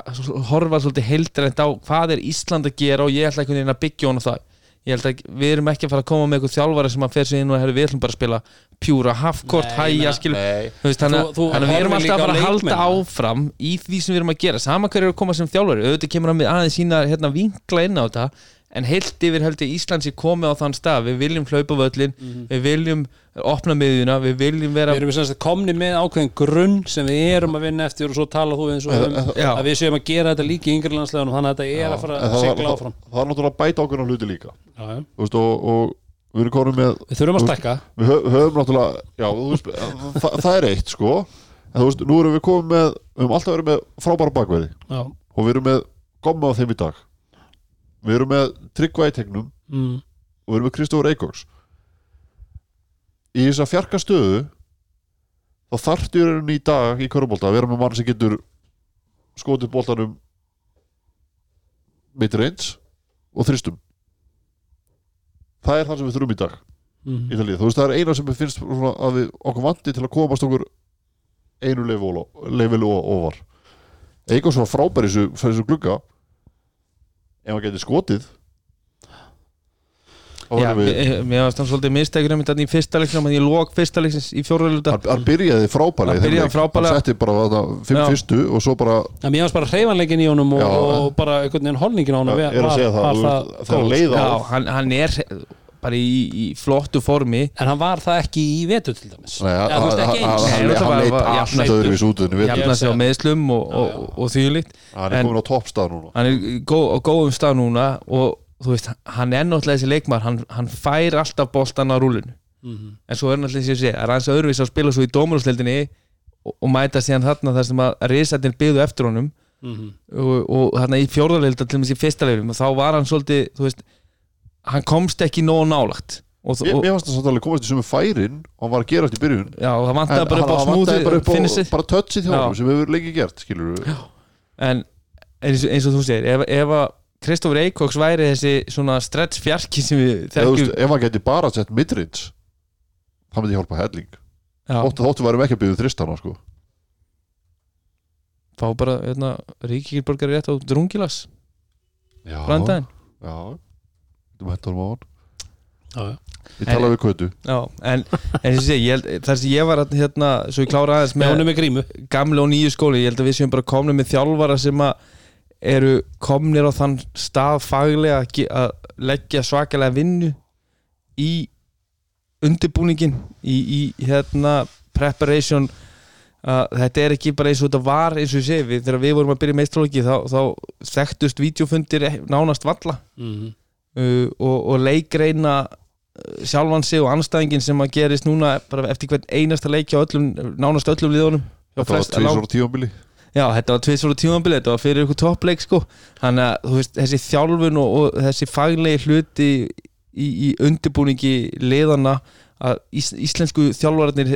horfa svolítið heildrænt á hvað er Ísland að gera og ég ætla einhvern veginn að byggja honum það ég held að við erum ekki að fara að koma með eitthvað þjálfari sem að fer sig inn og herri, við ætlum bara að spila pjúra, ég hæja skil, þannig að- við erum alltaf að fara að halda áfram í því sem við erum að gera. Sama hver eru að koma sem þjálfari, auðvitað kemur hann með aðeins sína hérna, vinkla inn á þetta en heilt yfir held ég Íslands er komið á þann stað. Við viljum hlaupa völlin, við viljum opna miðjuna, við viljum vera Við erum sagt komni með ákveðin grunn sem við erum að vinna eftir og svo tala þú eins og um, Já. að við séum að gera þetta líka í yngri landslegunum þannig að þetta er að fara en að það, sigla það, áfram. það er náttúrulega að bæta ákveðna hluti líka. Já, já. Þú veist, og, og við erum konum með Við þurfum að stækka. við hö, höfum náttúrulega já, þú veist, það, það er eitt sko. En þú veist, nú erum við komið með við höfum alltaf verið með frábæra bakverði Já. og við erum með gomma á þeim í dag við erum með tryggva í tegnum. Mm. og við erum með Kristófur Eikóks í þess að fjarka stöðu þá þarftu í rauninni í dag í körubólta að vera með mann sem getur skotið bóltanum meitur eins og þristum það er það sem við þurfum í dag Mm. í Ítalíu, þú veist það er eina sem finnst svona að við okkur vandi til að komast okkur einu leifil og ofar. Eikos var frábær í þessu glugga ef hann geti skotið Já, mér varst hann svolítið mistækur um þetta í fyrsta leiknum, en ég lók fyrsta leiksins í fjórðaluta hann, hann byrjaði frábælega Hann setti bara þarna fimm Já. fyrstu og svo bara mér varst bara hreyfanleikin í honum og, Já. og bara einhvern veginn holningin á honum Já, var, er að segja það, var það þegar góð. leið á Já, hann, hann er bara í, í flottu formi. En hann var það ekki í vetu til dæmis? Nei, Já, þú veist, ekki hann- eins Nei, hann- náttúrulega hann leit var- allt jafnast- öðruvís út en við jafna sig á meðslum og, og, og, og þvílíkt hann er komin á toppstað núna. hann er á góðum stað núna og þú veist, hann er náttúrulega þessi leikmar hann, hann fær alltaf boltan á rúlinu Mhm. en svo er náttúrulega þessi að segja, það er aðeins öðruvís að spila svo í dómarúsleildinni og, og mæta síðan þarna þar sem að risatin byggðu eftir honum. Mhm. og, og þarna í fjórðarleilda til og með í fyrsta leilum og þá var hann svolítið, þú veist hann komst ekki nóg nálagt og, og mér fannst það samt alveg komast í sömu færin og hann var að gera þetta í byrjun. Já, það vantaði bara upp á bara smúði finnissið bara touchið hjá Já. hann sem hefur lengi gert en eins, eins og þú segir ef, ef að Kristofur Eikóks væri þessi svona stretch fjarki sem við þekkjum ef hann geti bara sett midrins það myndi hjálpa helling. Já, þóttu værum ekki að byggja þristana sko. fá bara hérna, Ríkikirborgar rétt á drungilas. Já, já hann á hann Já, já. við talaðum við kötu. Já, en, en ég sé, ég held, þar sem ég var að, hérna, svo ég klára aðeins Með með honum með grímu. gamle og nýju skóli, ég held að við séum bara komnir með þjálfara sem að eru komnir á þann stað faglega að að leggja svakalega vinnu í undirbúningin í, í hérna preparation. Að þetta er ekki bara eins og þetta var eins og ég segi, við, þegar við vorum að byrja meistróki þá, þá þekktust vídeofundir ek- nánast valla. Mhm. Uh, og, og leikreina uh, sjálfan sig og anstæðingin sem að gerist núna bara eftir hvern einasta leiki á öllum, nánast öllum liðunum. Þetta var á tífambili Já, þetta var tvisvara tímambili, þetta var fyrir ykkur toppleik sko, þannig að veist, þessi þjálfun og, og þessi faglegi hluti í, í undirbúningi liðana að ís, íslensku þjálfararnir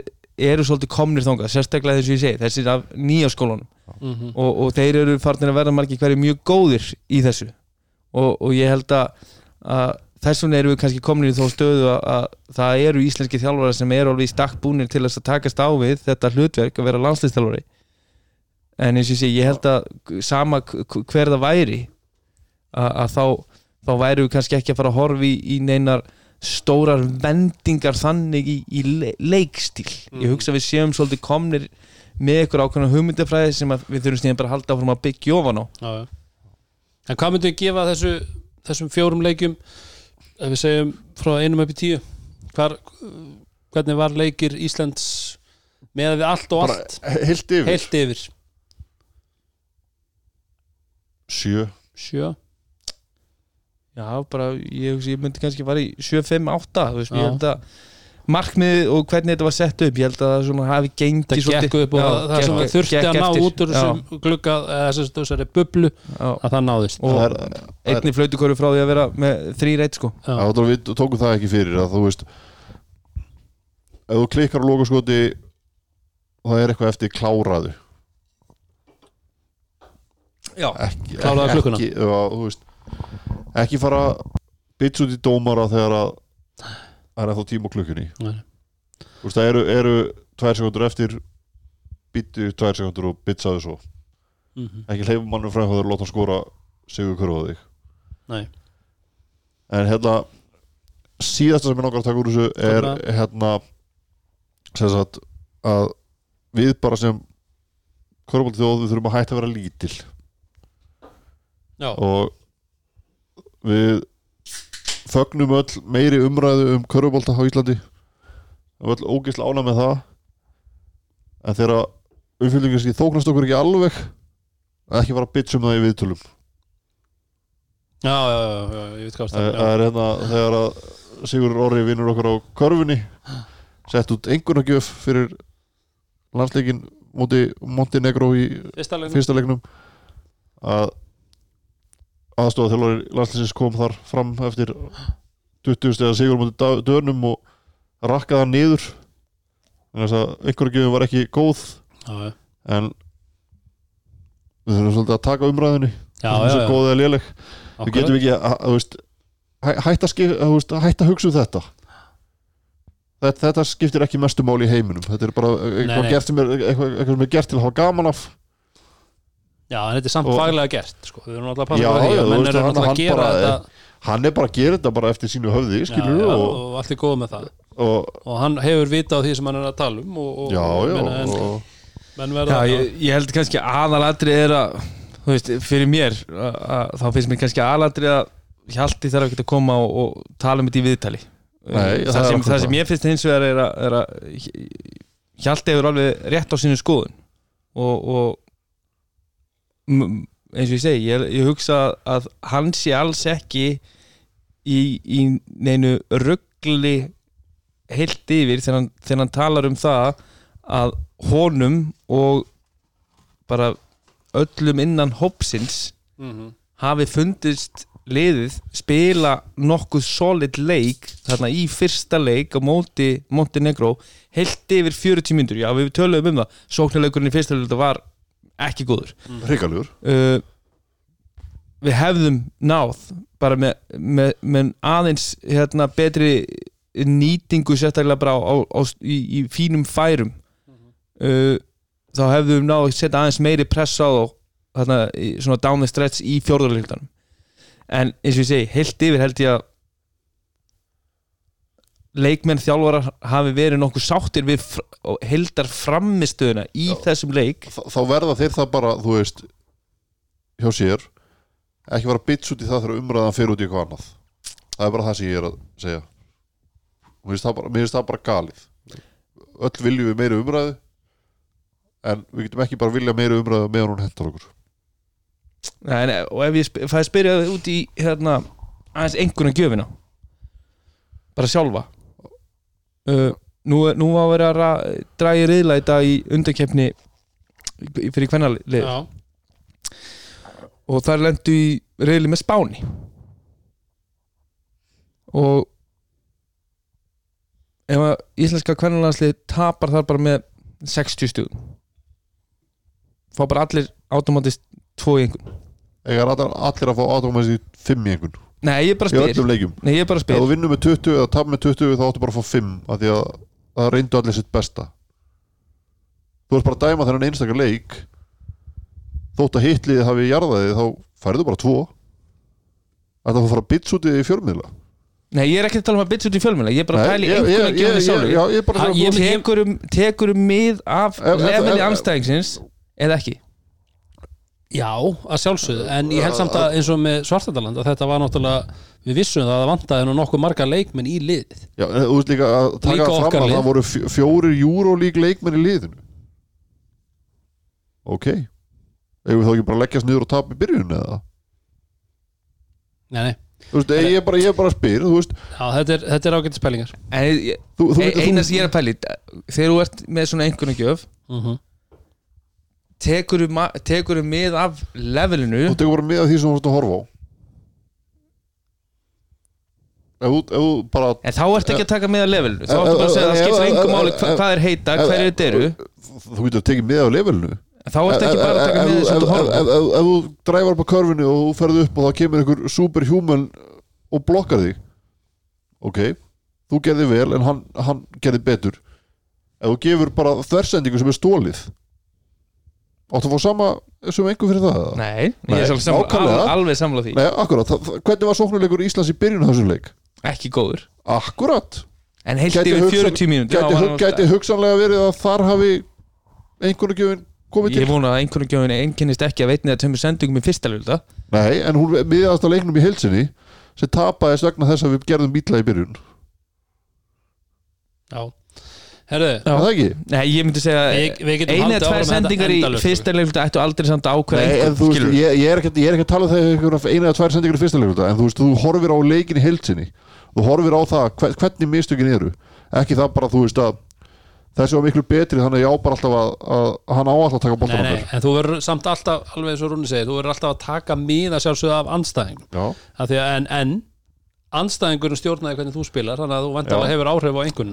eru svolítið komnir þangað, sérstaklega þess að ég segi, þessir af nýja skólanum. Mhm. og, og þeir eru farnir að verða margir hverju mjög góðir í þessu. Og, og ég held að þess vegna erum við kannski komin í þó stöðu að, að það eru íslenski þjálfara sem eru alveg í stakk búnir til að takast á við þetta hlutverk að vera landslistjálfari en eins og ég sé, ég held að sama hver það væri að, að þá, þá væru við kannski ekki að fara að horfa í, neinar stórar vendingar þannig í, í le leikstíl. Ég hugsa að við séum svolítið komnir með ykkur ákveðna hugmyndafræði sem að við þurfum síðan bara að halda áfram að byggja ofan á. En hvað myndum við gefa þessu, þessum fjórum leikjum ef við segjum frá einum upp í tíu Hvar, hvernig var leikir Íslands með við allt og bara allt? heilt yfir? Heilt yfir. Sjö. Sjö. Já, bara, ég, ég myndi kannski fara í 7-5-8 þú veist, Já. ég held að markmið og hvernig þetta var sett upp ég held að það svona hafi gengið það gekk upp og Já, það sem gekk- þurfti gekk að ná eftir. út úr þessum glugga þessari bublu Já, að það náðist og Það er- það einni flautukóru frá því að vera með þrý reitt sko Já. Við tókum það ekki fyrir að þú veist ef þú klikkar á lokaskoti og það er eitthvað eftir kláraðu Já, ekki, Kláraðu ekki, klukkuna. veist, ekki fara bits út í dómara þegar að það er ennþá tíma á klukkunni þú veist, það eru, eru tvær sekundur eftir byttu tvær sekundur og bitsaðu svo Mhm. ekki hleyfum mannum frá það að láta hann skora sigur kurfa þig Nei. en hérna síðasta sem ég langar að taka úr þessu er Þarna- hérna sem sagt að við bara sem körfbólti þjóð við þurfum að hætta að vera lítil Já. og við fögnum öll meiri umræðu um körfbólta á Íslandi. Og öll ógeðslega ána með það. En þegar skil þóknast okkur ekki alveg að ekki fara að bitcha um það í viðtölum. Já, já, já, já, ég veit hvað það það er hérna þegar að Sigur Orri vinnur okkur á körfunni sett út einhvernagjöf fyrir landsleikin móti Montenegro í fyrsta leiknum. Að aðstofa þjálfari landsleisins kom þar fram eftir 20 stegar Sigur móti Da- Dönum og rakkaði hann niður. Þannig að einhverjagjöfum var ekki góð. Já, en við þurfum svolítið að taka umræðinni já, það er já, svo já. góð eða léleg. Við getum ekki að, að, veist, hæ- hætta, að að, veist, hætta að hugsa um þetta. Þetta, þetta skiptir ekki mestu máli í heiminum. Þetta er bara eitthvað, Nei, nei. Gert er, eitthvað, eitthvað sem er gert til að hafa gaman af já, en þetta er samt faglega gert sko. við erum alltaf að passa Já, á því já, að þú menn veist, eru hann- alltaf að hann gera bara- þetta hann er bara að gera þetta bara eftir sínu höfði já, skilur já, og, og allt er góð með það. og, og hann hefur vita á því sem hann er að tala um og, og, já, og, já, meina, en, og, menn Já, ég, ég held kannski aðalatri er að þú veist, fyrir mér að, að, þá finnst mér kannski aðalatri að Hjalti þarf ekki að koma og, og tala um þetta í viðtali. Nei, það er það, sem, það sem ég finnst hins vegar er að, er að Hjalti hefur alveg rétt á sínu skoðun. Og, eins og ég segi ég, ég hugsa að hann sé alls ekki í, í neinu ruggli heilt yfir þegar hann, þegar hann talar um það að honum og bara öllum innan hópsins Mhm. hafi fundist liðið spila nokkuð solid leik þarna í fyrsta leik á móti Montenegro heilt yfir 40 myndur, já við töluðum um það sóknarleikurinn í fyrsta leik var ekki góður. Hrikaljur uh, við hefðum náð bara með, með, með aðeins hérna, betri nýtingu sérstaklega bara á, á, í, í fínum færum. Uh, þá hefðum við náð að setja aðeins meiri press á þá þarna, svona down the stretch í fjórðarleiktanum en eins og ég segi, heilt yfir held ég að leikmenn þjálfarar hafi verið nokkuð sáttir við heldar framistöðuna í þessum leik. Þa, þá verða þeir það bara, þú veist hjá sér ekki vera bits út í það þegar umræðan fer út í eitthvað annað. Það er bara það sem ég er að segja. Það bara, mér finnst það bara galið. Öll viljum við meiri umræðu en við getum ekki bara vilja meiri umræðu meðan hún hentar okkur. Nei, nei, og ef ég fæði spyrja þig út í hérna, aðeins einhverjum gjöfina bara sjálfa uh, nú, er- nú var að vera að ra- draga í riðla í dag í undarkeppni fyrir kvennalið. Já, og þar lendu í riðli með Spáni. Og ef að íslenska kvennalandslið tapar þar bara með 60 stugum fá bara allir automatist tvo í einhvern. Eiga allir, að fá átumæðis í 5 í einhvern Nei, ég bara í spyr. öllum leikjum. Nei, ég bara ef spyr þú vinnur með 20 eða tap með 20 þá áttu bara að fá 5 af því að það reyndu allir sitt besta. Þú ert bara að dæma þennan einstakar leik. Þótt að hitliðið hafi jarðaðið þá færðu bara 2 Þetta að fara að bits út í fjörmiðla Nei, ég er ekki að tala um að bytsa út í fjölmjöla Ég er bara að í ég, einhvern ég, veginn ég, sjálfur já, ég er bara að ég- Tekurum, tekurum mið af Ef- ef- ef- anstæðingsins eða ekki Já, að sjálfsögðu, en ég held samt að eins og með Svartadaland að þetta var náttúrulega við vissum það að það vantaði nú nokkuð marga leikmenn í liðið Já, en þú veist líka að taka Líka fram okkar að lið. það voru fjó- fjórir Euroleague leikmenn í liðinu Ok Eigum við þá ekki bara að leggjast niður og tapa í byrjun eða? Nei, nei, Þú veist, ég er bara, ég er bara að spyr Þú veist, já, þetta er, þetta er ágætt spellingar En þú, þú, e- þú, eina sem ég er að pæla í Þegar þú ert með svona einhvern gjöf -hmm. Tekurum, tekurum mið af levelinu? Þú tekur bara með af því sem þú ert að horfa á. Ef þú, ef þú bara En þá ertu ekki að taka með að levelinu. Þá ertu bara að segja að það skiptir engum máli hva- hvað er heita, hverju þetta eru. Þú getur að tekið með á levelinu. Þá ertu ekki bara að taka með ef- þess að ef- horfa ef- ef- þú dræfar upp á körfinu og þú ferð upp og það kemur einhver superhuman og blokkar þig. Ok, þú gerði vel en hann, hann gerði betur. Ef þú gefur bara þversendingu sem er stólið Áttu að fá sama sem einhver fyrir það? eða? Nei, Nei, ég er samla, al, alveg samla því. Nei, akkurat, hvernig var sóknuleikur Íslands í byrjun af þessum leik? Ekki góður. Akkurat. En heilt yfir hugsan- 40 mínútur Gæti, hug, gæti hugsanlega verið að þar hafi einhverju gjöfin komið Ég til? vona að einhvern gjóðin einkennist ekki að veitni að tömur sendingum í fyrsta lulda Nei, en hún miðast á leiknum í heilsinni sem tapaðist vegna þess að við gerðum bítla í byrjun. Já, herðu Já. Er Það ekki? Nei, ég myndi segja haldið eða tvær sendingar í endalaust, fyrsta lulda ættu aldrei samt að ákveða Nei, en einhvern, þú veist, skilurðu. ég, ég, er ekki, ég er ekki að tala um það einhverjum eina eða tvær sendingar í fyrsta leikluta en þú veist, þú horfir á leikin í heilsinni þú horfir á það hver- hvernig mistökin eru ekki það bara, þú veist að þessi var miklu betri þannig að ég á bara alltaf að, að, hann á alltaf að taka boltan nei, okkar en þú verður samt alltaf, alveg eins og Rúni segir, þú verður alltaf að taka miða sjálfsögðu af anstæðing en, en anstæðingurinn stjórnaði hvernig þú spilar þannig að þú vantar Já. hefur áhrif á einhvern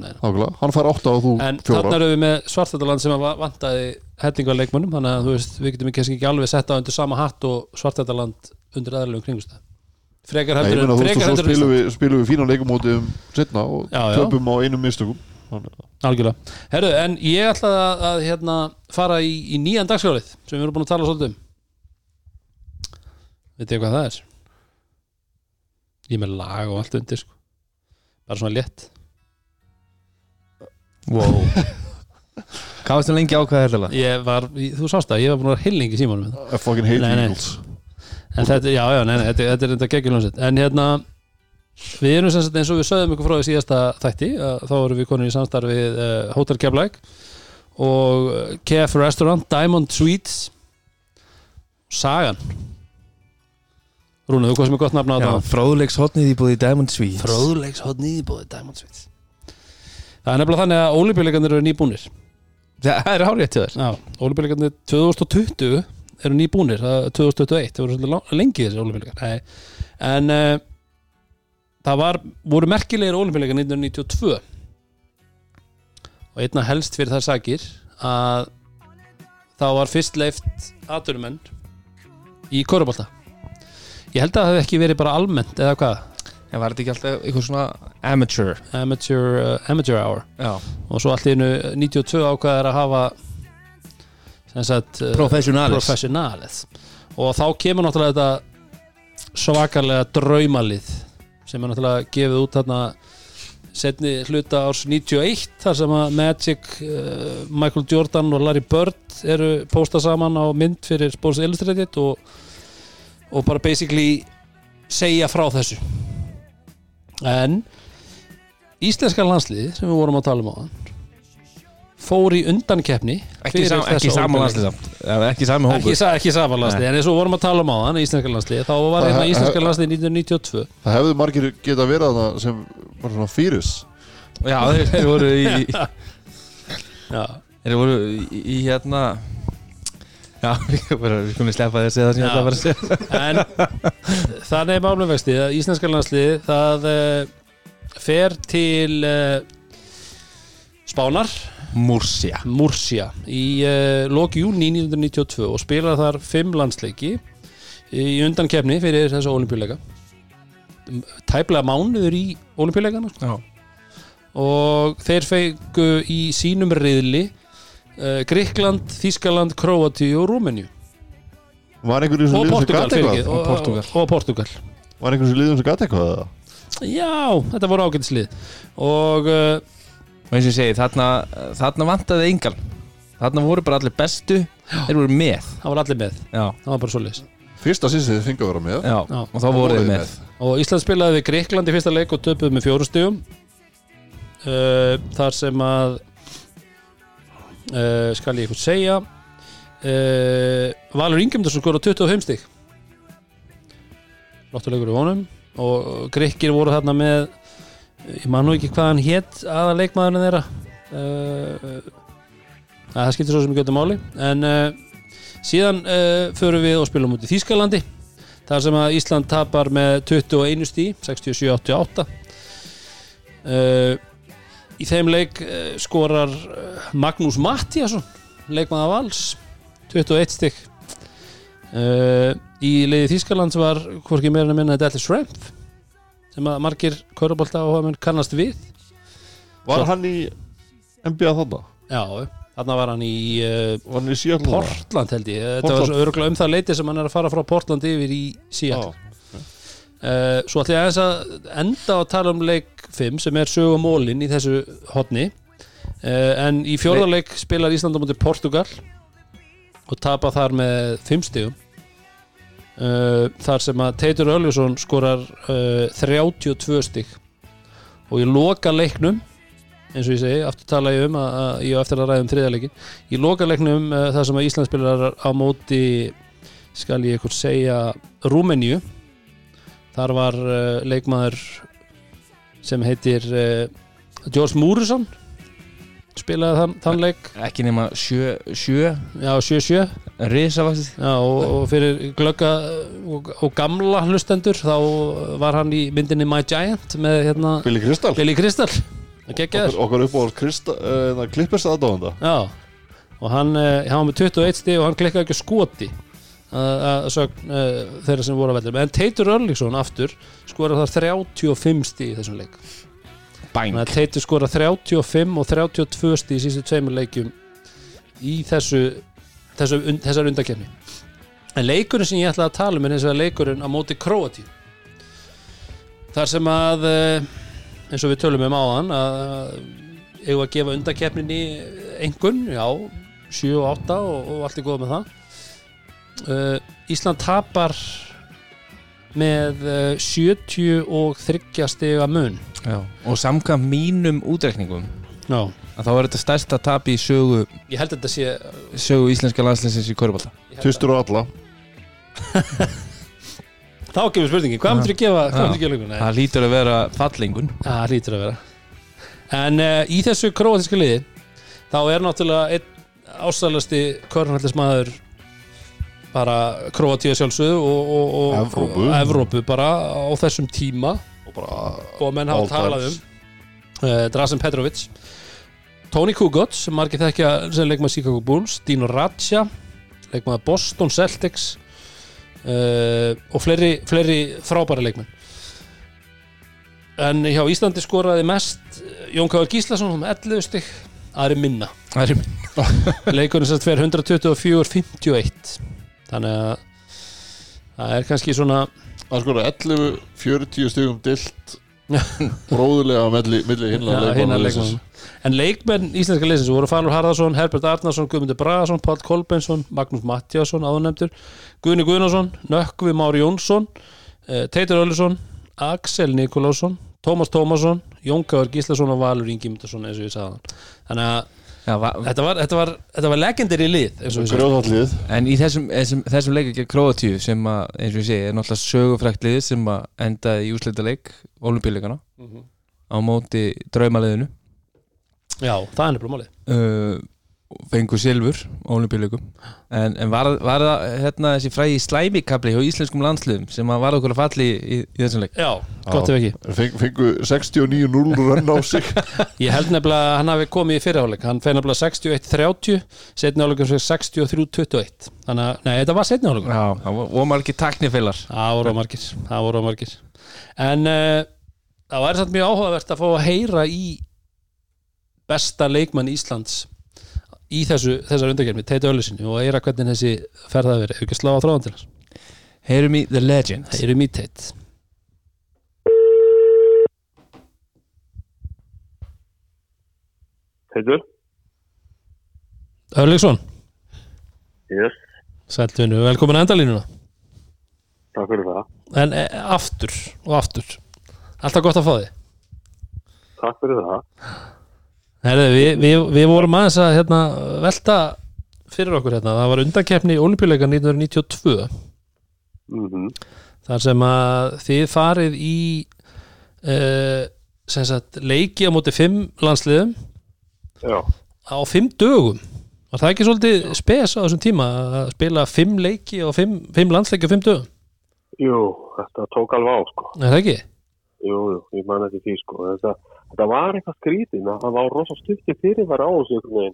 hann fær átta og þú en fjóra þarna erum við með Svartættaland sem að va- vantaði hellinga leikmönnum þannig að þú veist, við getum ekki alveg setta undir sama hatt og Svartættaland undir aðalegum kringustæð frekar heldur en frekar heldur en spilum við, spilum við fína leikumóti um setna og töpum á einum mistökum. Þannig að- algjörlega, herru, en ég ætlaði að, að hérna, fara í, í nýjan dagskrálið sem við erum búin að tala svolítið um. Veit ég hvað það er ég með lag og allt undir sko. bara svona létt. Wow. Hvað varstu lengi ákveða þetta lag? ég var, þú sást það, ég var búin að vera hilling í símanum með það. I fucking hate Nei, nei. Eagles. En þetta, já, já, nei, nei, þetta, þetta er enda geggjuljónsett en hérna við erum sem sagt eins og við sögðum ykkur frá því síðasta þætti að þá erum við konur í samstarf við uh, Hotel Keflæk og uh, KF Restaurant, Diamond Suites Sagan Rúna, þú hvað sem er gott nafn á Já, þetta. Fróðleiks hotnið í búið Diamond Suites Fróðleiks hot nýbúið Diamond Suites Það er nefnilega þannig að ólipjuleikarnir eru nýbúnir. Það er hárið til þér. Já, ólipjuleikarnir 2020 eru nýbúnir, það er 2021 það voru svolítið lengi þessi ólipjuleikar en uh, það var, voru merkilegir ólipjuleikar 1992 og einna helst fyrir það sakir að þá var fyrst leift aðdurumenn í korubálta ég held að það hefði ekki verið bara almennt eða hvað, En var þetta ekki alltaf eitthvað svona amateur? Amateur, uh, amateur hour. Já. Og svo allt í einu 92 ákvaðar að hafa sem sagt uh, Professionalis professionalis og þá kemur náttúrulega þetta svakalega draumalið sem er náttúrulega gefið út þarna setni hluta árs 91 þar sem að Magic uh, Michael Jordan og Larry Bird eru pósta saman á mynd fyrir Sports Illustrated og, og bara basically segja frá þessu. En íslenska landslið sem við vorum að tala um á fór í undankeppni Ekki, fyrir sam, ekki sama landslið samt. Ekki sami ekki, hópur sa- ekki sama landslið, en eins og við vorum að tala um á þann íslenska landslið, þá var hérna Það- íslenska landslið 1992 Það hefðu margir geta verið þarna sem var svona fýris. Já, þeir, þeir voru í já, Þeir voru í, í hérna Já, við komum að sleppa þess að það sem ég ætla að fara að segja. En þannig er málum vexti að íslenska landslið það uh, fer til uh, Spánar. Murcia Murcia í uh, lok júni 1992 og spilaði þar fimm landsleiki í undankefni fyrir þessa olimpíuleika tæplega mánuður í olimpíuleikana sko. Og þeir feigu í sínum riðli uh, Gríkland, Þískaland, Króati og Rúmeníu. Var einhverjum sem og liðum sem Portugal, gæti fyrirgefðu, eitthvað? og, og, og Portugal. Var einhverjum sem liðum sem gæti eitthvað eða? Já, þetta voru ágætislið og uh, og eins og ég segi, þarna, þarna vantaði engal Þarna voru bara allir bestu. Þeir voru með. Það var allir með. Já, það var bara svoleiðis. Fyrsta sinnsið þið fengið að vera með. Já, Já. og þá voru þeir með. og Ísland spilaði við Gríkland í fyrsta leik og töpuð með fjóru stigum. Uh, þar sem að uh, skal ég eitthvað segja? Uh, Valur Ingemdarsson skor á 25 stig. Lottuleikur í honum. Og Gríkir voru þarna með ég man nú ekki hvað hann hétt aða leikmaðurinn þeirra að það skiptir svo sem ekki öllum máli. En síðan förum við og spilum út í Þýskalandi þar sem að Ísland tapar með 21 stí 67-88 uh, í þeim leik uh, skorar uh, Magnús Mattíasson leikmaða vals 21 stygg uh, í leiði Þýskalands var hvorki meira en minna Delta Shrimp sem að margir körubólta og kannast við Var Svo- hann í NBA þarna? já, þarna var hann í uh, Var hann í? Portland held ég þetta Portland. var svo örgulega um það leiti sem hann er að fara frá Portland yfir í Seattle svo ætlum ég aðeins að enda að tala um leik 5 sem er sögumólin í þessu hotni uh, en í fjórðarleik spilar Ísland á móti Portugal og tapa þar með 5 stigum. Uh, þar sem að Teitur Ölfusson skorar uh, 32 stig. Og í loka leiknum eins og ég segi, aftur tala ég um að, að ég á eftir að ræða um þriðarleikin í loka leiknum þar sem að Ísland spilar á móti skal ég eitthvað segja Rúmeníu þar var uh, leikmaður sem heitir uh, George Múrisson spilaði þann, þann leik. Ekki nema sjö, sjö. Já, 7-7 Risavaxið. Já, og, og fyrir glögga og, og gamla hlustendur þá var hann í myndinni My Giant með hérna Billy Crystal. Billy Crystal. Okkar, okkar upp á Krista, uh, Clippers aðdáðanda já og hann, hann var með 21 stig og hann klikkaði ekki á skoti að sögn uh, þeirra sem voru að velja en Teitur Örliksson aftur skoraði þar 35 stig í þessum leik. Teitur skora 35 og 32 stíð í sístu tveimur leikjum í þessu, þessu und, þessar undakefni en leikurinn sem ég ætla að tala um er eins og leikurinn á móti Króatíu. Þar sem að eh, eins og við tölum um áðan að eigum að gefa undakefninni engun, já 7 og 8 og, og allt er góð með það uh, Ísland tapar með uh, 70 og 30 stiga mun Já. Og samkvæmt mínum útrekningum Já að þá er þetta stærsta tap í sögu Ég held að þetta sé sögu íslenska landslinsins í Körbólta Tvistur og alla Þá kemur spurningin, hvað myndir þú gefa hvað Já. myndir þú gefa leikunni? Það lítur að vera fallingun Það hlýtur að vera En uh, í þessu króatíska liði þá er náttúrulega einn ásælasti körnhallismæður bara Króatíu sjálfsögðu og, og, og, Evrópu. Evrópu bara á þessum tíma. Og bara og menn hafa talað um uh, Drasen Petrovic Tony Kukoc sem margir þekkja sem leikmaður Chicago Bulls Dino Radja leikmaður Boston Celtics uh, og fleiri, fleiri frábæra leikmenn. En hjá Íslandi skoraði mest Jón Káður Gíslason með 11 stygg aðri minna. Það er leikurinn sem fyrir 124-51 þannig að það er kannski svona Það skora 11, 40 stugum dilt Bróðulega milli, milli hinna leikmannanna. En leikmenn íslenska leysins voru Falur Harðarsson, Herbert Arnarsson, Guðmundur Bragason, Páll Kolbensson, Magnús Mattiasson, áðunemtur, Guðni Guðnason, Nökkvi Mári Jónsson, eh, Teitur Öllusson, Axel Nikolásson, Tómas Tómasson, Jónkáður Gíslason og Valur Ingi Myndarsson eins og ég sagði hann. Þannig að Já, va, þetta var, þetta var, þetta var legendir í lið. Grjóðhaldlið En í þessum, þessum, þessum leika gegn Króatíu sem að, eins og ég segi, er náttúrulega sögufrækt lið sem að endaði í úslita leik olimpíuleikana á móti draumaliðinu Já, það er nefnilega málið. uh, fengu silfur á olimpíuleikum en, en var, var það hérna, þessi frægi slæmikabli hjá íslenskum landsliðum sem var okkur að falli í, í, í þessum leik? Já, gott ef ekki. Feng, Fengu 69-0 rönn á sig. Ég held nefnilega að hann hafi komið í fyrirháleik Hann feir nefnilega 61-30 Setni áleikum svo 63-21 Þannig að, nei, þetta var setni áleikum Já, það var ómargi taknifeilar Það voru margir Það voru margir. En uh, það var samt mjög áhugavert að fá að heyra í besta leikmann Íslands í þessu, þessar undargermi, Teiti Öllusinni og eira hvernig þessi ferða verið, hefur ekki slá á þráðan til hans? Heyrum í The Legend. Heyrum í Teit Heitur? Örlegsson, Yes, sæltvinu, velkomin að endalínuna. Takk fyrir það. En e, aftur og aftur. Alltaf gott að fá þig. Takk fyrir það. Herði, við, við, við vorum aðeins að hérna, velta fyrir okkur hérna, það var undankeppni í olimpíuleika 1992 Mm þar sem að þið farið í uh, sagt, leiki á móti fimm landsliðum. Já, á fimm dögum. Var það ekki svolítið spes á þessum tíma að spila fimm leiki og fimm, fimm landsleiki á fimm dögum, jú, þetta tók alveg á, sko. er það ekki? Jú, jú, ég man ekki því, sko. Þetta, þetta var eitthvað skrítið, það var rosa stutti fyrir var á þessu.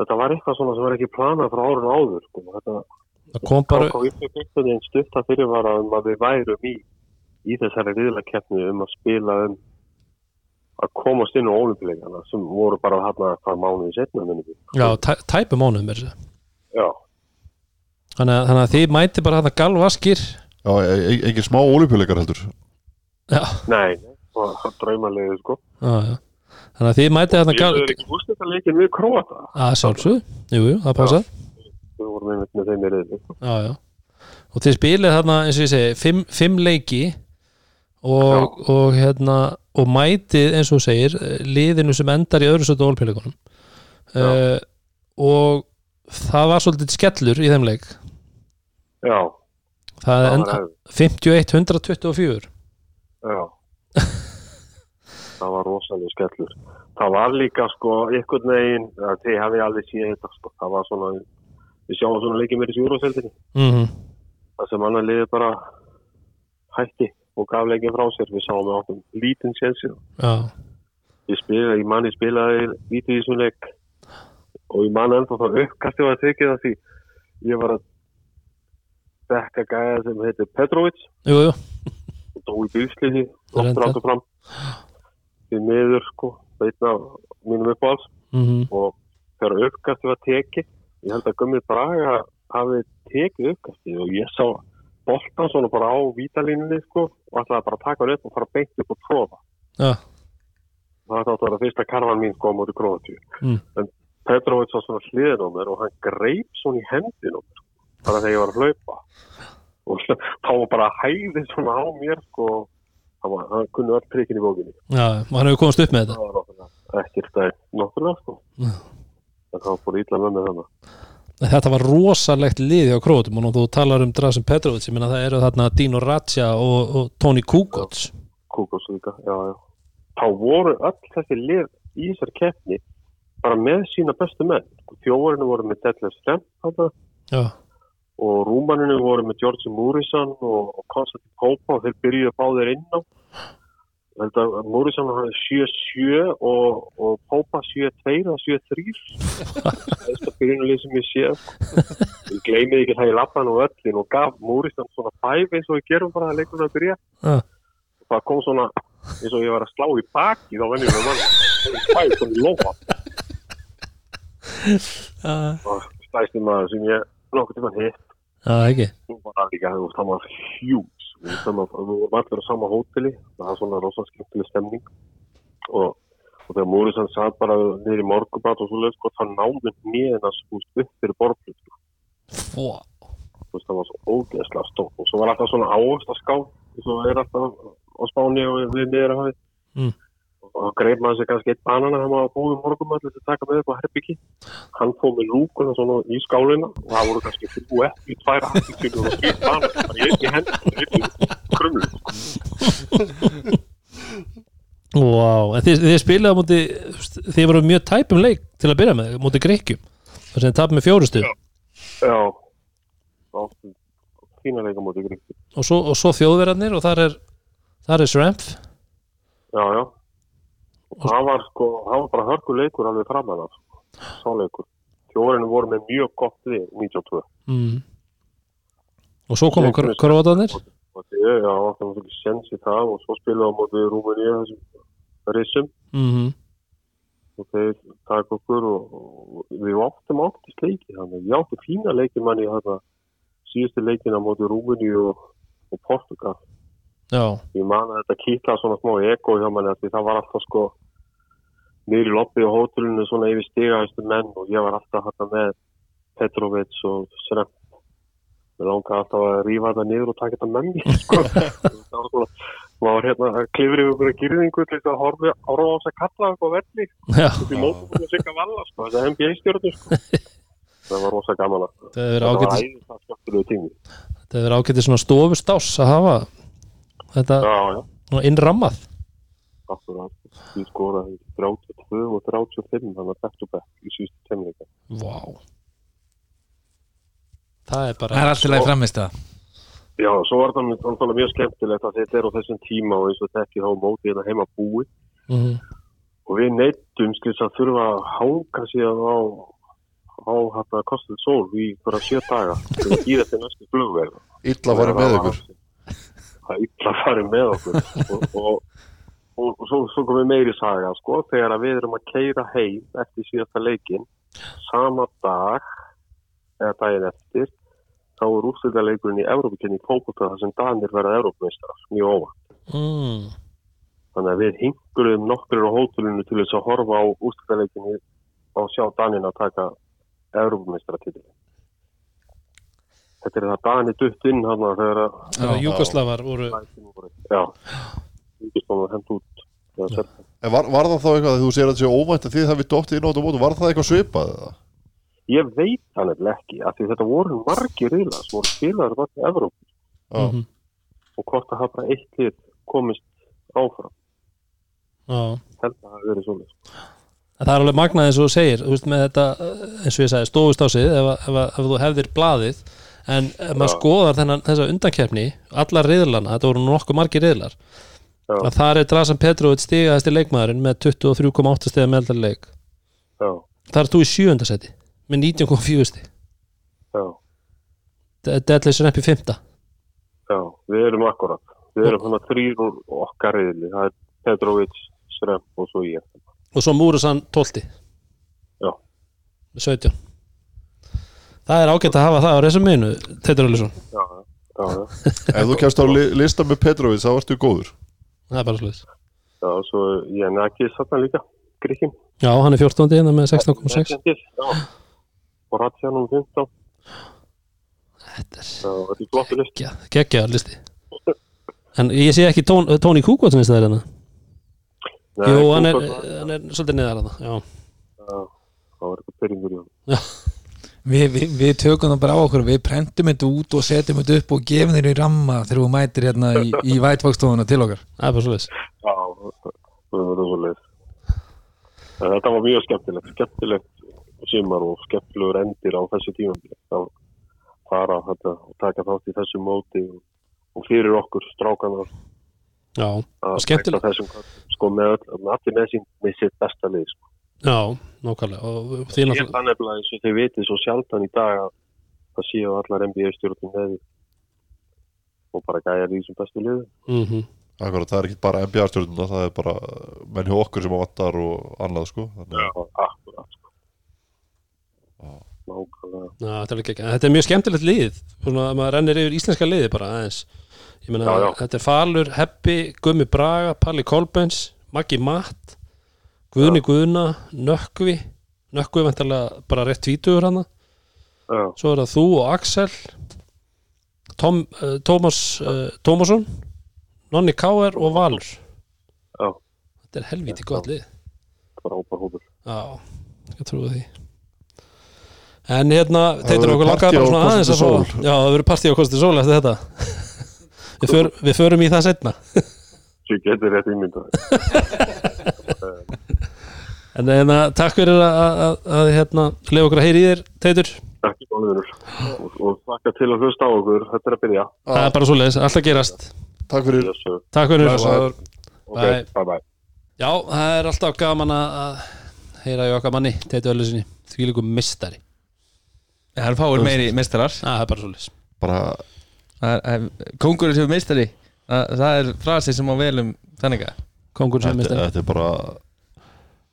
Þetta var eitthvað svona sem var ekki planað frá árun áður, sko. Þetta það kom bara, tók á einhvern veginn stutta fyrir var um að við værum í, í þessari riðlakeppni um að spila um að komast inn á ólimpileikana sem voru bara hérna hvað mánuði setna já, tæ, tæpum mánuðum er þessu Já, þannig, að- þannig að þið mæti bara þetta galvaskir. Já, e e engin smá olífjuleikar heldur. Já, nei, það var draumalegu, sko. já, já þannig að þið mæti þetta Ég gal er ekki úrstætta leikin við Króata. að sjálfsög, jú, jú, það passa Við vorum einmitt með þeim í reyðli. já, já og þið spilið þarna, eins og ég segi, fimm, fimm leiki og, og hérna og mætið, eins og segir liðinu sem endar í öðru stötu ólpíleikunum uh, og það var svolítið skellur í þeim leik Já, það það er var enda hefð. 51-124 Já. það var rosalega skellur. Það var líka sko einhvern veginn, að þið hafi alveg síðan þetta sko. Það var svona, við sjáum svona leikið með þessi júróseldinni. mm Það sem annar liði bara hætti og gaf leikið frá sér. Við sáum við áttum lítinn sénsið. já, Ég spilaði, ég manni spilaði lítið í þessum leik og ég man ennþá þá uppkastið var að tekið það því ég var að dekka gæða sem heitir Petrovic og dó í bílsliði Það nokkur áttu fram. Því miður sko veitna mínum uppáhalds. Mm og þegar uppkastið var tekið ég held að Gummið Braga hafi tekið uppkastið og ég sá boltan svona bara á vítalínunni sko og ætlaði bara að taka hann upp og fara beint upp og tróða já, það átti að vera fyrsta karvan mín sko á móti Króatíu. Mm. en Petrovic var svona hliðin á mér og hann greip svona í hendin á mér bara þegar ég var að hlaupa. Og þá var bara hæðið svona á mér sko hann, kunni öll trikin í bókinni. Já, hann hefur komast upp með þetta. Náttúrulega ekkert það náttúrulega sko. En það bara ítla með mig þannig Þetta var rosalegt liði á krótum og þú talar um Drasen Petrovic ég minna það eru þarna Dino Ratja og, og Tony Kukoc. Kúkos líka, já, já. Þá voru öll þessi lið í þessar keppni bara með sína bestu menn. Þjóðurinn voru með Detlef Já, og Rúmaninu voru með Georgi Múrisson og, og Konstantin Pópa og þeir byrjuðu báðir inn á. Ég held að Múrisson hafði 7-7 og, og Pópa 7-2 og 7-3 það er byrjunulið sem ég sé. Ég gleymið ekki það ég lappaði nú öllin og gaf Múrisson svona 5 eins og við gerum bara að leikunum að byrja Já. og það kom svona eins og ég var að slá í baki þá venjum við mann 5 svona í lófa. Já, og stæstum maður sem ég nokkuð tíma hitt já ekki. Hún var líka, þú veist, hann var hjúts við vorum allir á sama hóteli. Það var svona rosa skemmtileg stemning. Og, og þegar Múrisson satt bara niður í morgubat og svo leið sko, það náði nýðin að spúst upp fyrir borflut sko. Fó, þú veist, það var svo ógeðslega stótt og svo var alltaf svona áhersla ská eins og er alltaf á spáni og við niður að hafi. Mm. Og þá greip maður sér kannski eitt banana hann var að búið morgumat til að taka með upp á herbyggi hann fóð með lúkuna svona í skálina og það voru kannski þrjú eftir tvær aftur og því banana. Bara í einni hendi einni krumlu. Vá, en þið, þið spilaði á móti þið voru mjög tæpum leik til að byrja með, móti Greikjum þar sem þið tapum með fjórustu Já, áttu fína leika móti Gríkti. og svo, og svo þjóðverðarnir og þar er þar er Srempf Já, já. Og það var sko, það var bara hörku leikur alveg framan af, svo leikur. Þjóðurinn voru með mjög gott við 92. mm. og svo koma því, já, það var ekki sens í það og svo spilaði á móti Rúmeníu þessum rissum. Mm og þeir taka okkur og, og við áttum áttist leiki þannig ég átti fína leiki manni síðustu leikina móti Rúmeníu og, og Portugal. Já, ég man að þetta kýtla svona smá ego hjá manni að því það var alltaf sko niður í loppi á hótelinu svona yfir stigaðistu menn og ég var alltaf hérna með Petrovic og Sremt ég langaði alltaf að rífa þetta niður og taka þetta mér sko. það var svona maður hérna að klifri yfir einhverja gyrðingu til þess að horfa á þess að kalla eitthvað já, upp í mótum og sigga valla sko. þetta er NBA stjórnum sko. það var rosa gaman að það það var ágætið æðið það skemmtilegu tími það hefur ágætið svona stofustás að hafa þetta já, svona innrammað Akkurat, við skoraði 32 og 35 þannig að back to back í síðustu temleika. Vá. Það er bara Það er alltaf leið framist það Já, svo var það mjög, mjög skemmtilegt að þetta er á þessum tíma og eins og þetta ekki þá móti hérna heima búi. Mm, og við neittum skils að þurfa að hanga síðan á á hérna kostið sól í fyrir sjö daga til að gýða til næstu flugverð. illa farið með ykkur. illa farið með okkur. Og, og, og, og svo, svo komum við meiri saga sko þegar að við erum að keira heim eftir síðasta leikin sama dag eða daginn eftir þá er úrslutaleikurinn í Evrópukenni í fókbóta þar sem Danir verða Evrópumeistarar mjög óvægt. mm, Þannig að við hingurum nokkur á hótelinu til þess að horfa á úrslutaleikinni og sjá Danina taka Evrópumeistaratitil. Þetta er það Dani dutt inn hann að Þegar Júkoslavar voru Já, Ríkisbónu hendt út. En var, var það þá eitthvað að þú segir að þetta sé óvænt að þið það dóttið inn á þetta mótu, var það eitthvað svipað eða? Ég veit það nefnilega ekki af því þetta voru margir sem voru spilaður bara til Evrópu Já. Mhm. og hvort að hafa bara eitt lið komist áfram Já held að það hafi verið svona En Það er alveg magnað eins og þú segir þú veist, með þetta, eins og ég sagði, stóðustásið ef, að- ef, að- ef þú hefðir blaðið en ef maður skoðar þennan, þessa undankeppni allar riðlana, þetta voru nokkuð margir riðlar Já. Að það er Drasan Petrovic stigaðasti leikmaðurinn með 23,8 stiga meðaldarleik Já, það er þú í sjöundasæti með 19,4 stig. Já, Deadleysin upp í fymta já, við erum akkurat við erum hann að þrýr úr okkar reyðli það er Petrovic, Srem og svo ég. Og svo Múrusan 12 Já. með 17 það er ágætt að hafa það á resuminu Teitur Ölusson, Já, já, já, Ef þú kemst á li lista með Petrovic þá ertu góður það er bara sluðis já, svo nekki sattan líka Gríkin já, hann er 14. hérna með 16,6 Já, og Ratsjan um 15 þetta er Já, þetta er flottu list geggja, geggja listi. En ég sé ekki tón, Tony Kukoc minnst það er hérna. Jú, hann er, hann er svolítið neðar hann já, Já, það var eitthvað byrjingur í hann við, við, við tökum það bara á okkur Við prentum þetta út og setjum þetta upp og gefum þeir í ramma þegar þú mætir hérna í, í vætfagstofuna til okkar það er bara sluðis Já, það rosalegis. En Þetta var mjög skemmtilegt, skemmtilegt sumar og skemmtilegur endir á þessu tímabili. Það fara þetta og taka þátt í þessu móti og, og fyrir okkur strákana já, að skemmtilegt. sko með allir með sín með sitt besta lið. Sko. já, nákvæmlega og því Ég er náttúrulega það nefnilega eins og þið vitið svo sjaldan í dag að það séu allar NBA stjórnum með því og bara gæjar í þessum bestu liðu. mm Akkurat, það er ekki bara NBA-stjórnuna, það er bara menn hjá okkur sem á vantar og annað sko Þannig, Já, akkurat. Sko. Nákvæmlega. Já, þetta, er þetta er mjög skemmtilegt lið svona að maður rennir yfir íslenska liði bara aðeins ég meina, Já, já. þetta er Falur, Heppi, Gummi Braga Palli Kolbens, Maggi Matt Guðni Guðna Nökkvi, Nökkvi vantarlega bara rétt tvítugur hana. Já, svo er það þú og Axel Tom, uh, Tómas uh, Tómasson Nonni Káer og Valur. Já, þetta er helvíti gott lið. Frábær hópur. Já, ég trúi því. En hérna, Það teitur verður okkur langar bara svona aðeins að fá Já, það verður partí á Kosti Sól eftir þetta. Við, för, við förum í það setna Svo getur rétt ímyndað. En hérna, takk fyrir að, að, að, að hérna, lefa okkur að heyri í þér, Teitur. Ekki mánuður. Og, og þakka til að hlusta á okkur. Þetta er að byrja. Það er bara svo leiðis, alltaf gerast. Takk fyrir. Takk fyrir Blessaður. Ok, Bye. bye bye. Já, það er alltaf gaman að að heyra í okkar manni, Teitur Öllusinni Því líkum mistari Það er fáir meiri meistarar. Það er bara svo leiðis Bara er- er- Kóngurinn sem er meistari. Það, það er frasi sem á velum þannig að. Kongur sem þetta, mistari þetta er bara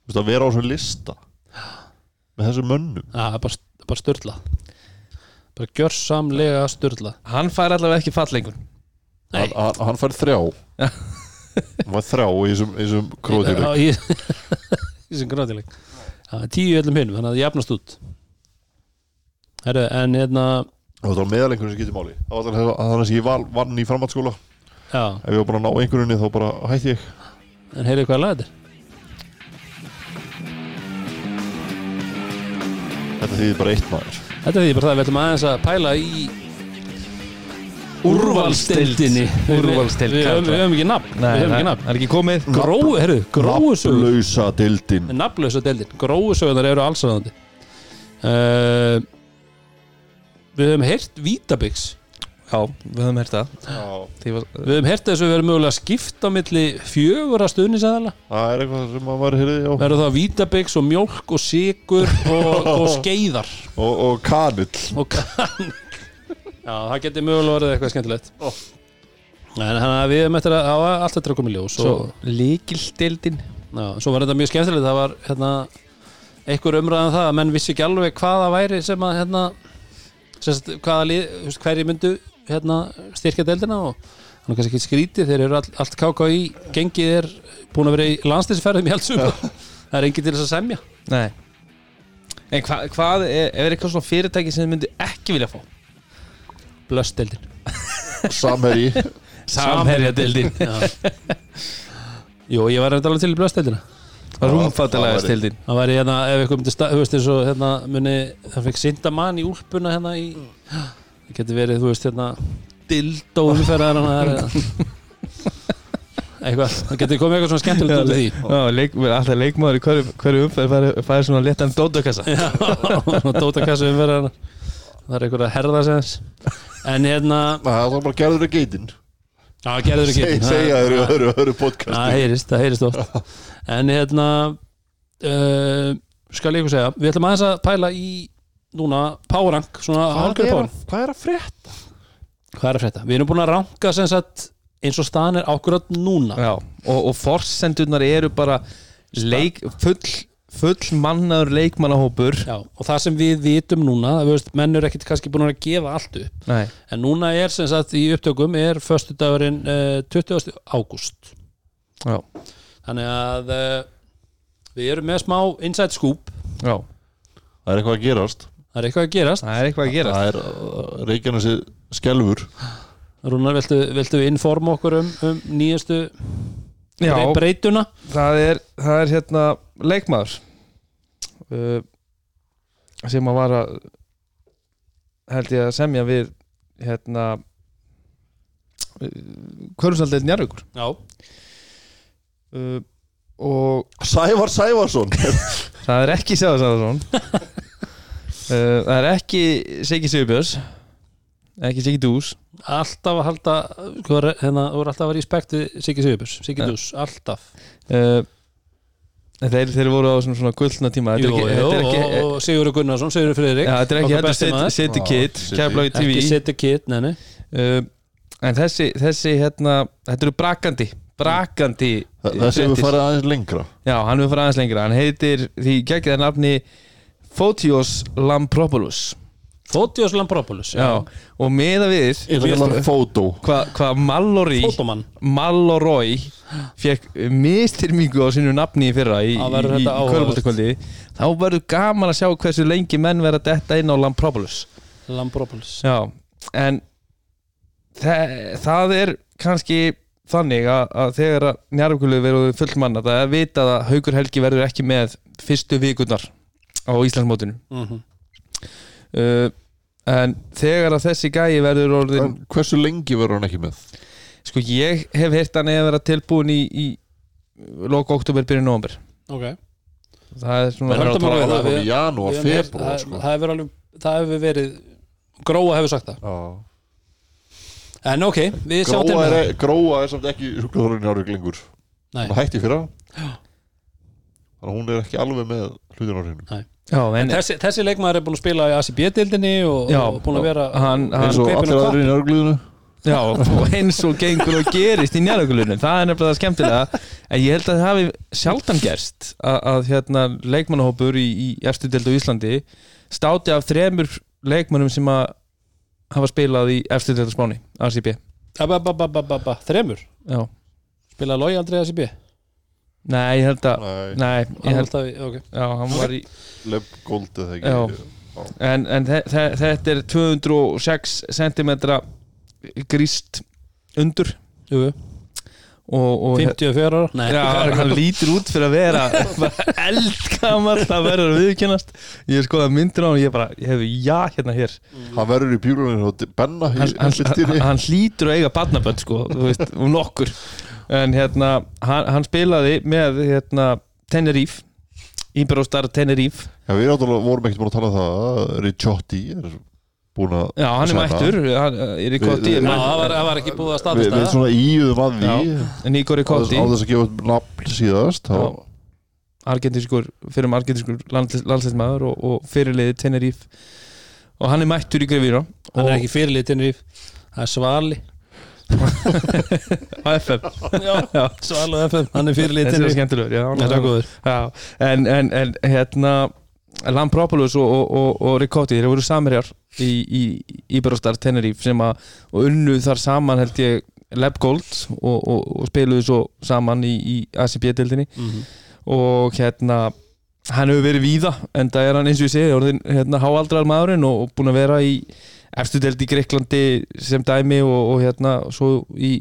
veist að vera á svona lista. Með þessum mönnum. Það er bara, bara störla Bara gjörsamlega störla Hann fær allavega ekki fallengun Nei. hann, hann, hann fær þrjá. Hann fær þrjá í þessum, í þessum króðtíli Já, í í þessum grátileg Tíu í öllum hinum, þannig að það jafnast út. Herru, en hérna Og þetta var meðalengur sem getur máli. Það var þannig að þannig að ég val, vann í framhaldsskóla. Já, Ef ég var búin að ná einhverjunni þá bara hætti ég. En heyrðu hvað lag þetta Þetta þýðir bara eitt maður. Þetta er því bara það, við ætlum aðeins að pæla í Úrvalsdeildinni. Úrvalsdeild, Við höfum- ekki nafn. Við höfum ekki nafn. það er ekki komið. Gróu, herru, gróusögur Nafnlausa dildin Nafnlausa deildin, gróusögunar eru allsraðandi uh, Við höfum heyrt Vítabix Já, við höfum hert það. Við höfum heyrt þessu við erum mögulega að skipta á milli fjögura stuðnisæðala Það er eitthvað sem maður var hérði á Verður það Vítabix og mjólk og sigur og, og skeiðar. Og, og kanill. Og kann Já, það getur mögulega verið eitthvað skemmtilegt. En þannig að við höfum eftir að hafa allt eftir að koma í ljós Svo og, líkildildin já, svo var þetta mjög skemmtilegt. Það var hérna, einhver umræðan það að menn vissi ekki alveg hvaða væri sem að hérna, sérst, hvaða lið, hverju myndu hérna, styrkja deildina og hann er kannski ekki skrítið, þeir eru all, allt káka í gengið er búin að vera í landstilsferðum í altsum það er engin til þess að semja. Nei. En hva, hvað er, er eitthvað svona fyrirtæki sem þið myndi ekki vilja fá? blöstdeildin Samherji. Samherjadeildin. Jú, ég var reynda alveg til í blöstdeildina Rúmfattalega stildin það væri hérna, ef eitthvað myndi stað, þú veist eins og hérna muni, það fekk synda mann í úlpuna hérna í, getur verið, þú veist hérna dildó umferðar eitthvað, það getur komið eitthvað svona skemmtilegt út af því. Já, leik, alltaf leikmaður í hverju, hverju umferð færi, svona letan dótakassa Já, svona dótakassu umferðar það er eitthvað að herða sig hans en hérna, Það var bara gerður að geitin. Já, gerður ekki Seg, Segja þér í öðru, öðru podcast það heyrist, það heyrist oft. En hérna uh, skal ég ykkur segja, við ætlum aðeins að pæla í núna svona Hvað er, hvað er að frétta? Hvað er að frétta? Við erum búin að ranka sem sagt eins og staðan er ákvörðat núna. Já, og, og forsendurnar eru bara leik, full, full mannaður leikmannahópur. Já, og það sem við vitum núna veist, menn eru ekkit kannski búin að gefa allt upp. Nei, en núna er sem sagt í upptökum er föstudagurinn uh, 20. ágúst. Já, þannig að uh, við erum með smá inside scoop. Já. Það er eitthvað að gerast það er eitthvað að gerast. Það er eitthvað að gera Það er uh, Reykjanesi skelfur. Rúnar, viltu, viltu informa okkur um, um nýjastu Já, brey- breytuna? það er, það er hérna leikmaður uh, sem að vara held ég að semja við hérna Kvörusaldið Njarvíkur Já, uh, og Sævar Sævarsson. Það er ekki Sjáður Sæðarsson uh, það er ekki Siggi Sigurbjörns ekki Siggi Dús. Alltaf að halda sko, hérna, þú er alltaf að vera í spekt við Siggi Sigurbjörns, Siggi Ja. Dús, alltaf. Uh, þeir, þeir voru á svona, svona gullna tíma. Jú, þetta er ekki, jú, þetta er ekki, og, og Sigurður Gunnarsson, Sigurður Friðrik ja, þetta er ekki besti City- Kid City. Keflavík TV ekki City Kid, nei, nei. Uh, en þessi, þessi hérna, þetta eru brakandi brakandi Þessi hefur farið aðeins lengra. Já, hann hefur farið aðeins lengra. Hann heitir, því geggið það nafni Fotios Lampropoulos. Fotios Lampropoulos já, og meða við að hvað hva Mallory Fotomann Mallory fekk mistyrmingu á sínu nafni í fyrra í, í, kvöldbóltakvöldi. Þá verður gaman að sjá hversu lengi menn verða detta inn á Lampropoulos. Lampropoulos. Já, en það, það er kannski þannig að, að þegar að njárvíkuleg verður fullmanna það er vitað að Haukur Helgi verður ekki með fyrstu vikunar á Íslandsmótinu. Mm uh, en þegar að þessi gæi verður orðin En hversu lengi verður hann ekki með? sko ég hef heyrt hann eða vera tilbúin í, í loka oktober byrjun november Ok. Það er svona það í hefur alveg það hefur verið gróa hefur sagt það. Já. en ok, við sjáum til Gróa með það. Er, gróa er samt ekki sjúklaþólinni árið lengur. Nei. hún hætti í fyrra. Þannig að hún er ekki alveg með hlutin á hreinu Já, en þessi, þessi leikmaður er búin að spila í ACB-dildinni og, og búin að vera hann, hann, eins og allir aðrir í örgliðinu Já, og eins og gengur og gerist í njárökulunum, það er nefnilega skemmtilega en ég held að það hafi sjaldan gerst að, að hérna, leikmannahópur í, í efstu deild á Íslandi státi af þremur leikmannum sem að hafa spilað í efstu deild á Spáni, abba, abba, þremur? Já, spilaði Lói aldrei ACB nei, ég held að Nei, ég held alltaf, okay. Já, hann var í eða ekki Já. En, en þe þe þetta er 206 cm gríst undur. Jú, jú. og, og 54 ára? Nei, Já, hann lítur út fyrir að vera bara eldgamall, það verður að viðkennast ég skoða myndir á hann og ég bara ég hef já hérna hér. Hann verður í pjúluninu og Benna hann, hann, hann hlýtur að eiga barnabönd sko, þú veist, um nokkur en hérna, hann, hann spilaði með hérna, Tenerife. Íberóstar Tenerife. Já, við náttúrulega vorum ekkert búin að tala um það að Ricciotti er búin að já, hann er mættur. Er Við- Já, það var, var ekki búið að við, staðfesta við það. svona íuðum að því. Nikor í á þess, að gefa nafn síðast argentískur, fyrir um argentískur landsleismæður og, og fyrirliði Tenerife. Og hann er mættur í Grefíra Hann er ekki fyrirlið Tenerife Það er Svali á FM og FM Hann er fyrirlið Þetta er skemmtilegur já, Þetta er góður. já. En, en, en hérna Lampropoulos og, og, og, og Ricotti þeir voru samirjar í, í Íberostar Tenerife sem að og unnu þar saman held ég Leb Gold og, og, og spiluðu svo saman í, í ACB-dildinni Mhm. og hérna hann hefur verið víða en það er hann eins og ég segi orðin hérna háaldrar maðurinn og, og búin að vera í efstu deild í Greiklandi sem dæmi og, og hérna svo í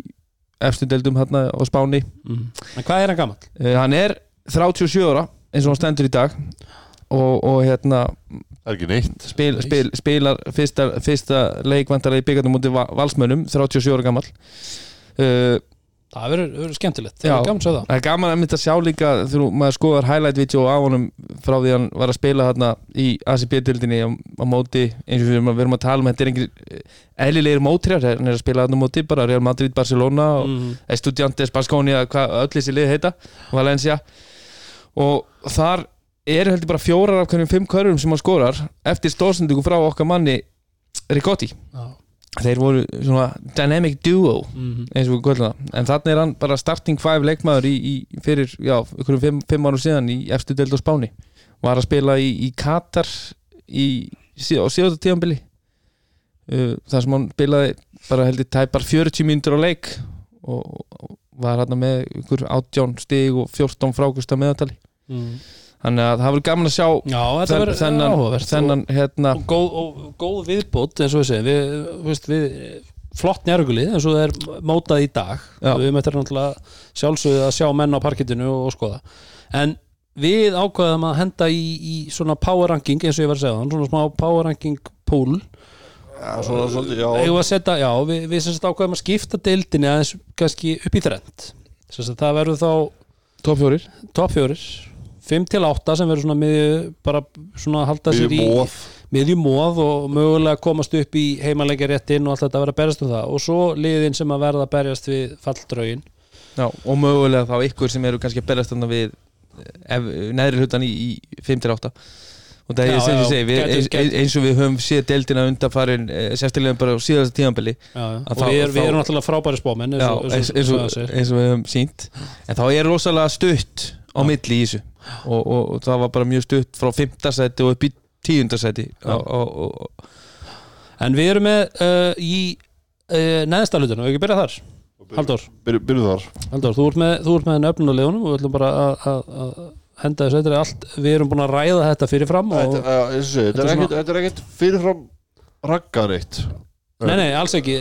efstu deildum hérna á Spáni. Mhm. En hvað er hann gammal? uh, hann er 37 ára eins og hann stendur í dag. Og, og hérna það er ekki neitt. spil, spil, spilar fyrsta, fyrsta leikvantarlega í byggandum mútið valsmönnum 37 ára gammal uh, Það verður skemmtilegt. Það er gaman að segja það. Það er gaman að mynda að sjá líka þegar maður skoðar highlight-vídeó á honum frá því hann var að spila þarna í ACB-dildinni á, á móti eins og við erum að, tala um þetta er engin eðlilegir mótrjar, hann er að spila þarna á móti bara Real Madrid, Barcelona og Mhm. Estudiantes, Baskonia, hvað öll þessi lið heita Valencia. Og þar eru heldur bara fjórar af hverjum fimm körfum sem hann skorar eftir stóðsendingu frá okkar manni Rigotti Já. Þeir voru svona dynamic duo Mhm. eins og við kvöldum það en þannig er hann bara starting five leikmaður í, í fyrir, já, ykkurum fimm, fimm árum síðan í efstu deild á Spáni var að spila í, í Katar í, á síðasta tíðanbili uh, þar sem hann spilaði bara heldur tæpar 40 mínútur á leik og, og var hann með ykkur 18 stig og 14 frákusta meðatali Mhm. Þannig að það verður gaman að sjá Já, þennan, áhugavert þennan hérna, og, góð, og góð viðbót eins og við segjum við, veist, við flott njárugulið eins og það er mótað í dag. Já. við möttum náttúrulega sjálfsögðu að sjá menn á parkettinu og, og skoða. En við ákvaðum að henda í, í svona power ranking eins og ég var að segja þann, svona smá power ranking pool. Já, svona, svona, já, eigum við að setja, já, við, við sem sagt ákvaðum að skipta deildinni aðeins kannski upp í þrend það verður þá top fjórir. Top fjórir 5 til 8 sem verður svona miðju bara svona að halda sér í Miðju moð. miðju móð og mögulega komast upp í heimalegja réttin og allt þetta að vera að berjast um það. Og svo liðin sem að verða að berjast við falldraugin Já, og mögulega þá ykkur sem eru kannski að berast þarna við ef, neðri hlutan í, í 5-8 og það er sem ég segi við, eins, eins og við höfum séð deildina undanfarin eh, sérstaklega bara á síðasta tíðanbili já, já. Að og við, er, við þá- erum náttúrulega frábæri spómenn Já, eins, eins, eins og við höfum sínt en þá er rosalega stutt á milli í þessu. Og, og, og það var bara mjög stutt frá 5. seti og upp í 10. seti og, og, og, en við erum með uh, í uh, neðsta hlutinu, við ekki byrja þar? Halldór, Byrju, byrju þar. Halldór, þú ert með, þú ert með nöfn og leðunum og við ætlum bara að- að að henda þessu. Allt, við erum búin að ræða þetta fyrirfram og, Þetta, Þetta þetta er er ekkert- þetta er ekkert fyrirfram raggan eitt nei, nei, alls ekki.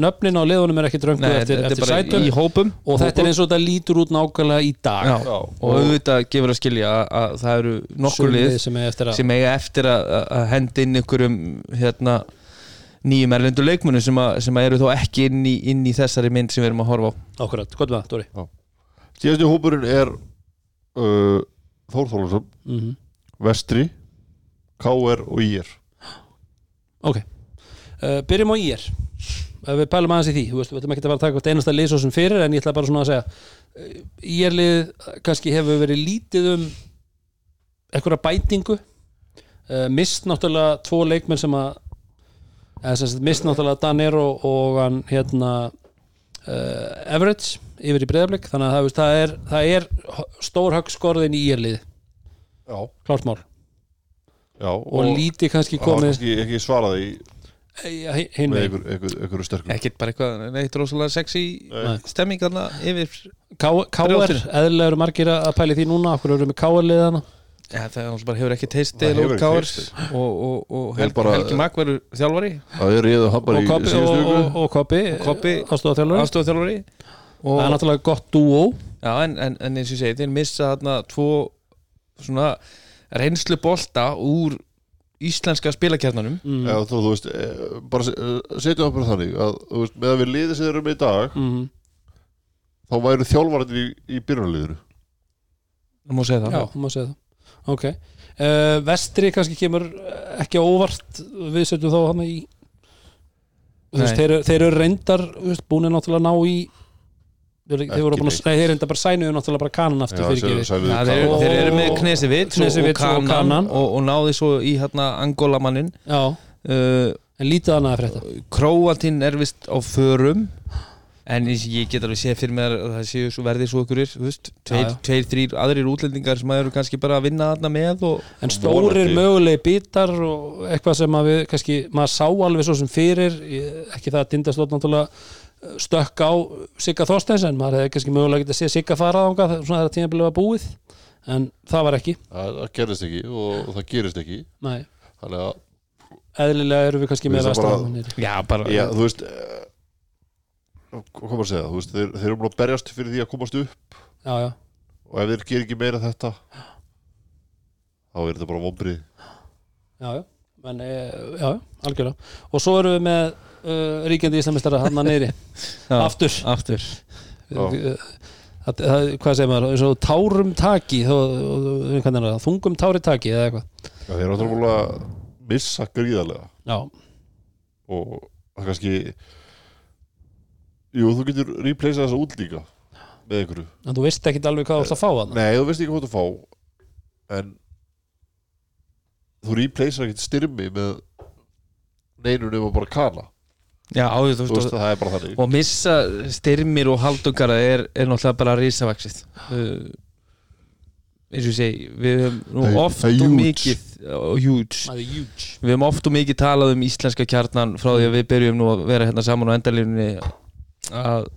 Nöfnin á leðunum er ekki dröngu eftir, eftir sætum í hópum. Og þetta er eins og þetta lítur út nákvæmlega í dag. Já, og auðvitað gefur að skilja að, að það eru nokkur lið sem er eftir að sem eiga eftir að, að henda inn einhverjum hérna, nýjum erlendur leikmunum sem, að, sem að eru þó ekki inn í, inn í þessari mynd sem við erum að horfa á. Akkurat, gott með það, Dóri. Síðasti hópurinn er uh, Þór Þólarsson, mm Vestri KR og IR Ok, uh, byrjum á IR Ef við pælum aðeins í því, veist, við ætlum ekki að fara að taka hvert einasta sem fyrir, en ég ætla bara svona að segja uh, IR lið kannski hefur verið lítið um einhverja bætingu. Uh, mist náttúrulega tvo leikmenn sem að sem mist náttúrulega Danero og hann hérna uh, Everett yfir í breyðarblik þannig að það, er, það er stór höggskorðin í IR lið, Já, klárt mál. Já og, lítið kannski Það var komið kannski ekki svaraði eh, hinn með veginn einhver, einhver, einhverju sterkum. Ekkert bara eitthvað neitt rosalega sexy Nei. stemming þarna yfir KR, eðlilega eru margir að pæli því núna okkur eru við með KR liðana ja, það er bara hefur ekki teist Það eða hefur úr ekki kárs teist. og, og, og Helgi, bara- Helgi Magg verður þjálfari. Og Koppi aðstofþjálfari það er náttúrulega gott dúó. Já, en, en, en eins og ég segi þeir missa þarna tvo svona reynslu bolta úr íslenska spilakjarnanum mm. Já, þú, þú veist, eh, bara se- eh, setjum það bara þannig að, þú veist, með að við liðið sem þeir eru með í dag mm. þá væru þjálfarnir í, í byrjunarliðinu það má segja það já, má segja það ok, uh, vestri kannski kemur ekki óvart við setjum þá hann í þú veist, Nei. þeir, eru- þeir eru reyndar þú veist, búin náttúrulega að ná í þeir, að, þeir reyndar bara sænuðu náttúrulega bara kanan aftur fyrir sælu- ekki sælu- Já, þeir, Og- þeir eru með Knesevits og, og, og Kanan og, og náði svo í hérna Angolamannin já, uh, en lítið annað að frétta. Króatinn er vist á förum en ég ég get alveg séð fyrir mér að það séu svo verði svo veist, tveir, Já, já. tveir, þrýr aðrir útlendingar sem eru kannski bara að vinna þarna með og en stórir mögulegi bitar og eitthvað sem að við kannski, maður sá alveg svo sem fyrir ekki það að tindastótt náttúrulega stökk á Sigga Þorsteins en maður hefði kannski mögulega getið að sé Sigga fara ánga svona þegar tímabilið var búið en það var ekki, það, það gerist ekki og, það gerist ekki. Nei. Þannig að, eðlilega eru við kannski með bara- vestan já, bara já, þú veist eh, hvað maður að segja, veist þeir, þeir eru búin að berjast fyrir því að komast upp. Já, já, og ef þeir gerir ekki meira þetta þá er þetta bara vombrið já, já. En, e, já, já, algjörlega. Og svo erum við með uh, ríkjandi íslamistar hann að neyri, aftur. aftur. Já. Það, það, hvað segir maður, eins og tárum taki er það, þungum tári taki eða eitthvað? Já, þeir eru náttúrulega búin að missa gríðarlega. Já, og það kannski Jú, þú getur replaceað þessa út líka með einhverju. En þú veist ekki alveg hvað þú ert að fá hann Nei, þú veist ekki hvað þú fá en þú replaceað ekkert styrmi með neinu nema bara kana já, á, þú þú veist, veist, það er bara þannig. og missa styrmir og haldungara er, er náttúrulega bara risavaksið uh, eins og ég segi við höfum nú Það oft það og huge. mikið og huge. Það er huge. Við höfum oft og mikið talað um íslenska kjarnan frá því að við byrjum nú að vera hérna saman á endalínunni að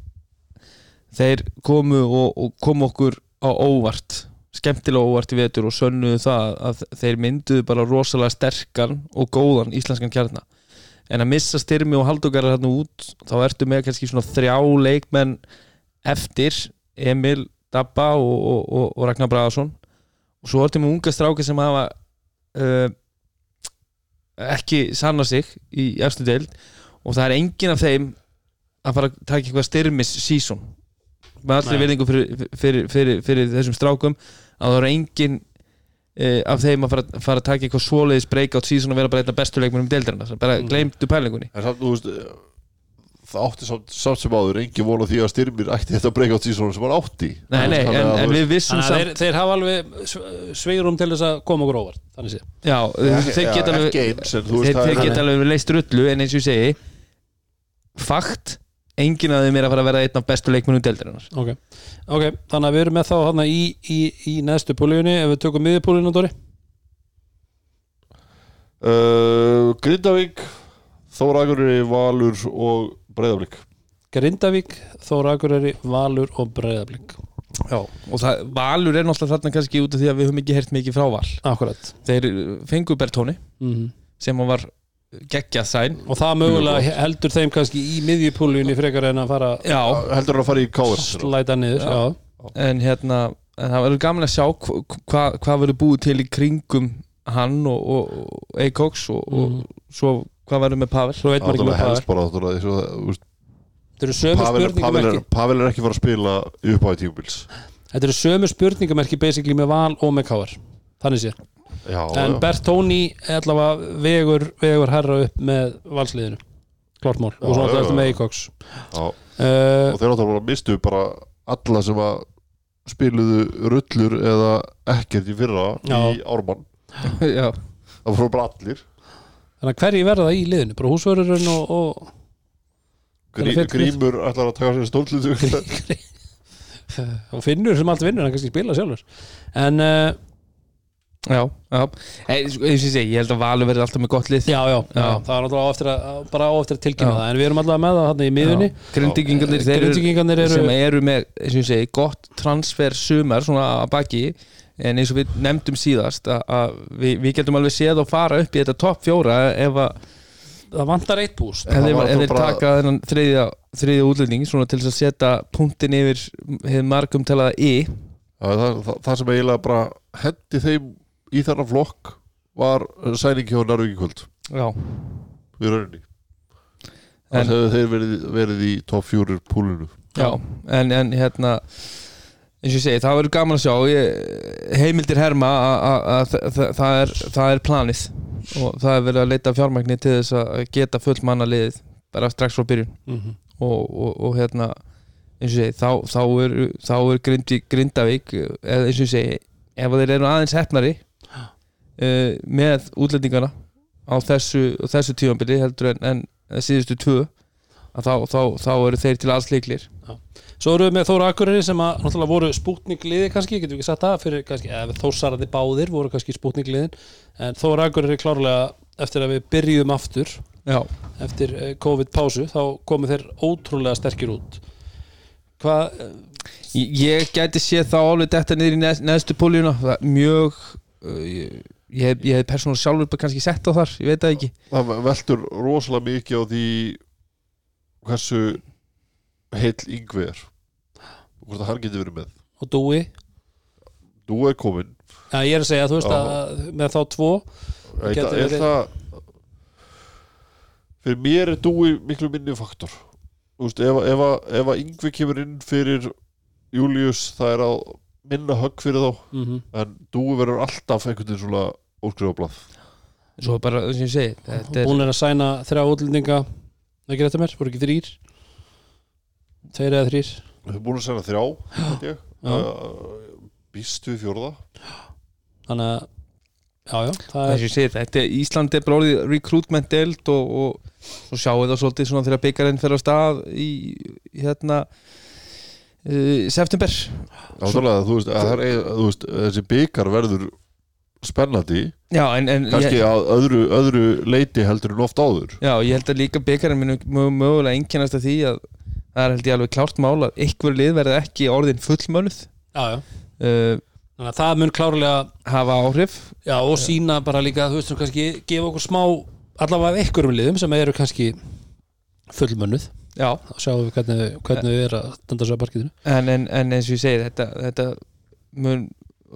þeir komu og, og komu okkur á óvart skemmtilega óvart í vetur og sönnuðu það að þeir mynduðu bara rosalega sterkan og góðan íslenskan kjarna en að missa styrmi og haldungar hérna út þá ertu með kannski svona þrjá leikmenn eftir Emil Dabba og, og, og, og Ragnar Bragason. Og svo ertu með unga stráki sem hafa uh, ekki sanna sig í efstu deild. Og það er engin af þeim að fara að taka eitthvað styrmis season. Með allri Nei. virðingu fyrir, fyrir, fyrir, fyrir þessum strákum að það er engin af þeim að fara, fara að taka eitthvað svoleiðis breakout season og vera bara einna bestu leikmennum deildarinnar. Bara Mm. gleymdu pælingunni En samt, þú veist eh, það átti samt, samt sem áður engin vona því að styrmir ætti þetta breakout season sem hann átti. Nei, nei, en, en við vissum samt þeir, þeir hafa alveg sveirum til þess að koma okkur óvart þannig sé. Já, þeir geta alveg en þú þeir, veist það þeir er- geta alveg leist rullu en eins og ég segi fakt enginn af þeim er að fara að vera einn af bestu leikmennum deildarinnar. Ok, ok, þannig að við erum með þá hann í, í, í neðstu púlíunni. Ef við tökum miðjupúlíunum Dóri? Uh, Grindavík Þóra Akureyri, Valur og Breiðablík Grindavík, Þóra Akureyri, Valur og Breiðablink Já, og það, Valur er náttúrulega þarna kannski út af því að við höfum ekki heyrt mikið frá Val. Akkurat. Þeir fengu Bertóni mm sem hann var geggjað sæn. Og það mögulega heldur þeim kannski í miðjupúlíunni frekar en að fara Já, heldur að fara í KR slæta niður já. en hérna en það verður gaman að sjá hva, hva, hvað verður búið til í kringum hann og, og, og Eikoks og, Mhm. og svo hvað verður með Pavel? Svo veit maður ekki með Það hvað helst bara náttúrulega, þú veist, það eru sömu Pavel, spurningum Pavel, er, ekki Pavel er ekki fara að spila í uppáði tímubils þetta eru sömu spurningamerki basically með val og með káar þannig sér, já, en já. Bertóni allavega vegur, vegur herra upp með valsliðinu, klart mál. Og svo já. með Eikoks Já. uh, og þeir náttúrulega mistu bara alla sem að spiluðu rullur eða ekkert í fyrra Já. í Ármann. Já, það fóru bara allir. Þannig að hverju verða í liðinu, bara húsvörurinn og, og Grí, Grímur ætlar að taka sér stóllutu og finnur sem allt vinnur, hann kannski spila sjálfur. En uh, já, já. Eins og ég segi, ég held að Valur verði alltaf með gott lið. Já, já, já, Já. það er náttúrulega á eftir að, bara á eftir að tilkynna Já. það. En við erum allavega með það hann í miðunni Grindvíkingarnir þeir eru sem eru með, eins og ég segi, gott transfer sumar svona að baki. En eins og við nefndum síðast að, að við, við getum alveg séð og fara upp í þetta topp fjóra ef, að, það vantar eitt búst ef, þeir, taka þennan þriðja, þriðja útlending svona til að setja punktin yfir hefur margum talaða í það, það, það sem eiginlega bara hendi þeim í þennan flokk var sæningi hjá Narvík kvöld. Já, í rauninni. En- þeir verið, verið í topp fjúrir púlinu. Já, en, en hérna eins og ég segi, það verður gaman að sjá. Ég, heimildir herma að- að að þa- þa- það er, það er planið. Og það er verið að leita fjármagni til þess að geta full manna liðið bara strax frá byrjun. Mhm. og, og, og hérna eins og ég segi, þá, þá er, þá er Grindavík, eins og ég segi ef þeir eru aðeins hefnari uh, með útlendingana á þessu, þessu tífambili heldur en, en síðustu tvö að þá, þá, þá eru þeir til alls leiklir Svo erum við með Þóra Akureyri sem að náttúrulega voru spútningliði kannski, getum við ekki sagt það fyrir kannski, eða þósarandi báðir voru kannski spútningliðin en Þóra Akureyri klárlega eftir að við byrjuðum aftur já, eftir eh, COVID-pásu þá komu þeir ótrúlega sterkir út. Hvað, ég, ég gæti séð þá alveg þetta niður í neð, neðstu púljuna. Mjög ég, hef- hef persónulega sjálfur bara kannski sett á þar, ég veit það ekki. Það veltur rosalega mikið á því hversu heill yngvi er og hvort að hann getur verið með. Og Dúi þú er komin Já, ég er að segja, þú veist að með þá tvo er, Gæti er verið- það fyrir mér er dúi miklu minni faktor. Þú veist, ef, ef, að- ef að yngvi kemur inn fyrir Július það er að minna högg fyrir þá. Mm -hmm. en dúi verður alltaf einhvern veginn svona óskrifablað svo bara, að ég segi þetta er, Hún er að sæna þrjá útlendinga ekki þetta mér, voru ekki þrýr Tveir eða þrýr erum búin að segja þrjá held ég. Uh, býst við fjórða? Þannig að Já, já, það er að ég segi þetta er Ísland er bara orðið recruitment deild og, og svo sjáum við það svolítið svona þegar byggarinn fer á stað í í hérna uh, september. Náttúrulega, þú veist, að það er, þú veist, þessi byggar verður spennandi. Já, en, en kannski ég, að öðru, öðru leiti heldur en oft áður. Já, ég held að líka byggarinn minn mögulega einkennast að því að það er held ég alveg klárt mál að einhver lið verði ekki orðin fullmönuð Já, já. Uh, Þannig að það mun klárlega hafa áhrif. Já, og sína bara líka, þú veist, þú kannski gefa okkur smá, allavega einhverjum liðum sem eru kannski fullmönnuð. Já, þá sjáum við hvernig, hvernig við erum að standa svo að parkitinu en, en, en eins og ég segi þetta, þetta mun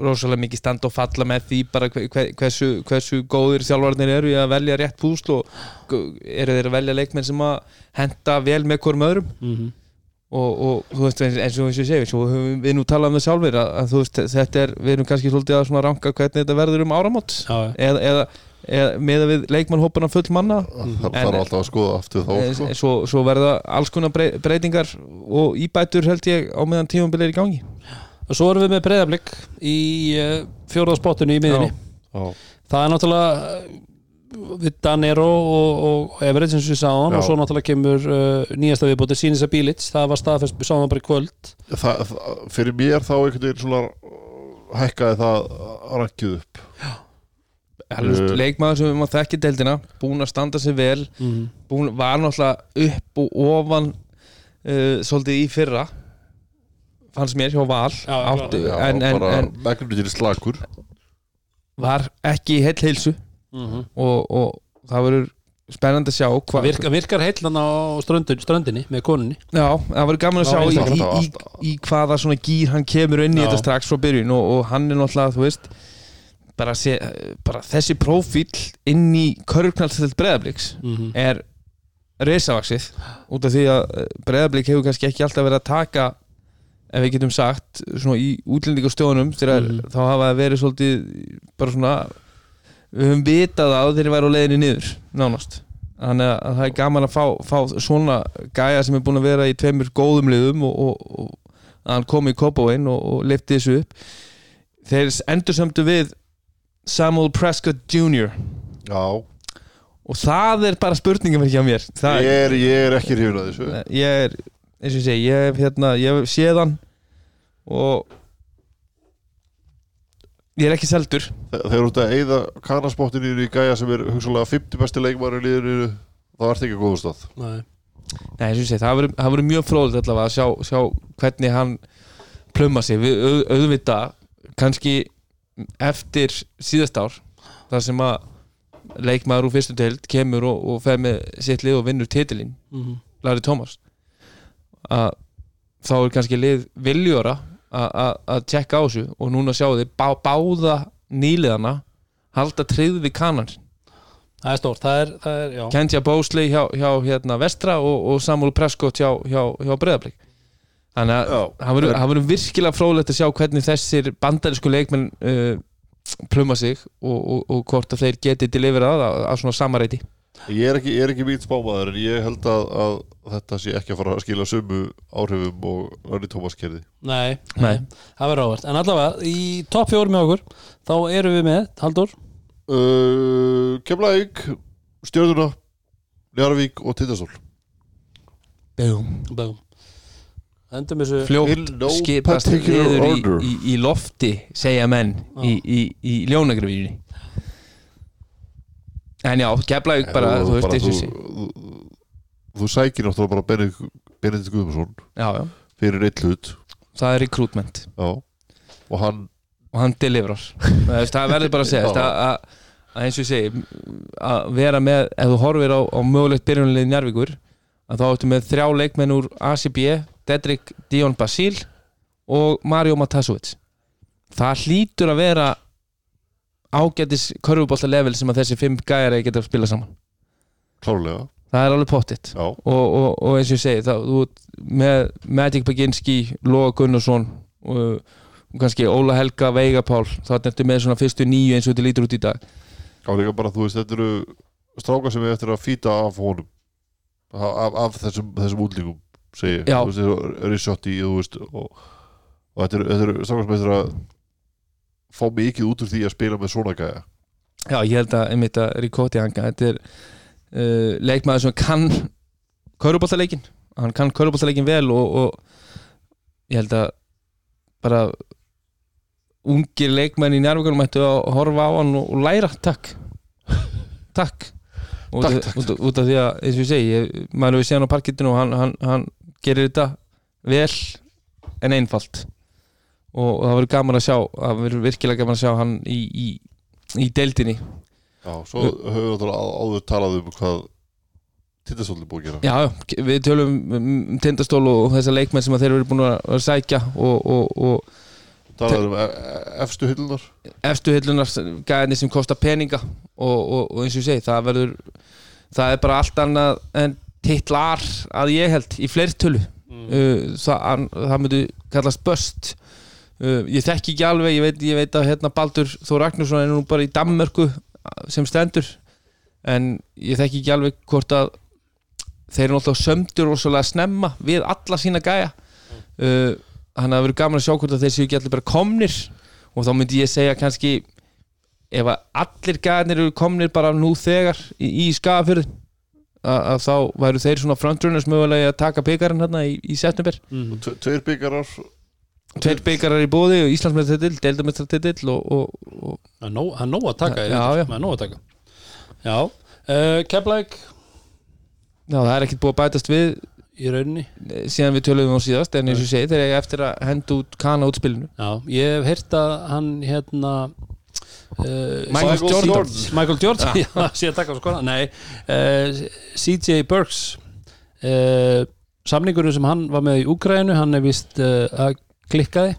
rosalega mikið standa og falla með því bara hver, hver, hversu, hversu góðir þjálfarnir eru í að velja rétt púsl og eru þeir að velja leikmenn sem að henda vel með hvorm öðrum. Mm -hmm. og, og þú veist eins, eins og eins og ég segi svo höfum við nú talað um það sjálfur að, að þú veist þetta er, við erum kannski svolítið að ranka hvernig þetta verður um áramót. Já, já, eða, eða, eða með að við leikmannhópana full manna. Það þarf alltaf að skoða aftur þá sko. svo, svo verða alls konar brey- breytingar og íbætur held ég á meðan tímabilið er í gangi og svo erum við með breyðablík í uh, fjórðaspottunni í miðinni Já. það er náttúrulega uh, við Danero og, og Everett sem við sáum Já. og svo náttúrulega kemur uh, nýjasta viðbóti Sýnisa Bílits, það var staðfest við sáum það bara í kvöld. Það, það, fyrir mér þá einhvern veginn svona uh, hækkaði það rankið upp. Alveg Uh, leikmaður sem við maður þekki deildina búin að standa sig vel. Mm. búin, var náttúrulega upp og ofan uh, svolítið í fyrra fannst mér hjá Val Já, áttu, Já, en, en, en var ekki í heill heilsu Mm og, og það verður spennandi að sjá hva, virkar, virkar heillan á ströndin, ströndinni með konunni Já, það verður gaman að Já, sjá í, í, í, í hvaða svona gýr hann kemur inn í Já. þetta strax frá byrjun og, og hann er náttúrulega, þú veist bara, sé, bara þessi prófíl inn í körfknallstilt breðabliks mm -hmm. er risavaksið út af því að breðablík hefur kannski ekki alltaf verið að taka ef við getum sagt svona í útlendingarstjónum þegar Mhm. þá hafa það verið svolítið bara svona við höfum vitað það þegar við væri á leiðinni niður nánast. Þannig að það er gaman að fá, fá svona gæja sem er búin að vera í tveimur góðum liðum og, og, og að hann kom í Kópavóin og, og lifti þessu upp. Þeir endur sömdu við Samuel Prescott Jr. Já, og það er bara spurningum ekki á mér. Það, ég er, ég er ekki hrifin að þessu. Ég er eins og ég segi, ég hef hérna ég hef séð hann og ég er ekki seldur. Þe- Þegar þú ert að eyða kanarspóttinu í gæja sem er hugsalega 50 besti leikmaður í liðinu þá ert ekki að góðu stað. Nei. Nei, eins og ég segi, það verður- það verður mjög fróðilegt allavega að sjá, sjá hvernig hann plumma sig, við auð, auðvita kannski eftir síðast ár þar sem að leikmaður úr fyrstu deild kemur og, og fer með sitt lið og vinnur titilinn. Mhm. Larry Thomas að þá er kannski lið viljora að- að að tjekka á þessu og núna sjáu þið bá, báða nýliðana halda tryggð við kanan. Það er stórt, það er, það er já. Kenja Bósley hjá, hjá hérna, Vestra og, og Samuel Prescott hjá, hjá, hjá Breiðablík þannig að það verður- það virkilega fróðlegt að sjá hvernig þessir bandarísku leikmenn uh, pluma sig og, og, og hvort að þeir geti deliverað að, að svona samareiti Ég er ekki, ég er ekki mín spámaður en ég held að, að þetta sé ekki að fara að skila sömu áhrifum og Larry Thomas kerði Nei, Nei. það verður ávert En allavega, í topp fjórum með okkur þá erum við með, Haldur uh, Keflavík, Stjörnuna Njarvík og Tindastól Bum. Endum þessu fljótt no skipast niður í, í, í lofti segja menn í, í, í ljónagrafíunni en já, Keflavík bara, þú veist, bara og þú, þú, þú sækir náttúrulega bara Benedikt Benedikt Guðmundsson já, já, fyrir eitt hlut. Það er recruitment. Já. og hann og hann deliverar það veist, það verður bara að segja Já. veist, að, að, að eins og ég segi að vera með, ef þú horfir á, á mögulegt byrjunlið Njarvíkur að þá áttu með þrjá leikmenn úr ACB Dedrick Dion Basil og Mario Matasovic. Það hlýtur að vera ágætis körfubólta level sem að þessi fimm gæjar geta að spila saman. Klárlega. Það er alveg pottitt. Og, og, og eins og ég segi þá, þú, með Magic Baginski Loga Gunnarsson og, og kannski Óla Helga Veigapál þá ertu með svona fyrstu nýju eins og þetta lítur út í dag. Já, líka bara, þú veist, þetta eru strákar sem við eftir að fýta af honum. Af, af, af þessum, þessum útlíkum segi. Já. þú veist, Rissotti og, og þetta eru, strákar sem eftir að fá mikið út úr því að spila með svona gæja. Já, ég held að einmitt að Ricotti hanga þetta er uh, leikmaður sem kann körubóltaleikin hann kann körubóltaleikin vel og, og ég held að bara ungir leikmenn í njárvíkunum ættu að horfa á hann og, og læra. Takk. Takk. Út, Takk, af- takk, út, út af því að eins og ég segi ég, maður hefur séð hann á parkettinu og hann, hann, hann gerir þetta vel en einfalt og, það verður gaman að sjá það verður virkilega gaman að sjá hann í, í, í deildinni. Já, svo höfum við áður talað um hvað Tindastóll er búið að gera. Já, við tölum um tindastól og þessar leikmenn sem þeir eru búin að sækja og, og, og talað um e- e- efstu hyllunar efstu hillunar gæðinni sem kosta peninga og, og, eins og ég segi, það verður það er bara allt annað en titlar að ég held í fleirtölu. Uh, það, það myndi kallast böst uh, ég þekki ekki alveg, ég veit, ég veit að hérna Baldur Þór Ragnarsson er nú bara í Danmörku sem stendur en ég þekki ekki alveg hvort að þeir eru náttúrulega sömdur og svolítið snemma við alla sína gæja uh, hann að verið gaman að sjá hvort að þeir séu ekki allir bara komnir og þá myndi ég segja kannski ef að allir gæðinir eru komnir bara nú þegar í, í skafafyrði að, að þá væru þeir svona frontrunners mögulega að taka byggarinn hérna í, í september mm. Tve- Tveir byggarar tveir byggarar í bóði og Íslandsmetratill, deildametratill og, Það er nóg- að taka Já, já. Það er nóg að taka. Já, uh, Keflæk já, það er ekkert búið að bætast við í rauninni. eh, síðan við töluðum á síðast en eins og ég segi þeir eiga eftir að henda út kana út spilinu Já, ég hef heyrt að hann hérna uh, Michael Jordan. Michael Jordan, já, sé að taka á skona Nei, uh, CJ Burks samningurinn sem hann var með í Úgrænu hann er vist að klikkaði.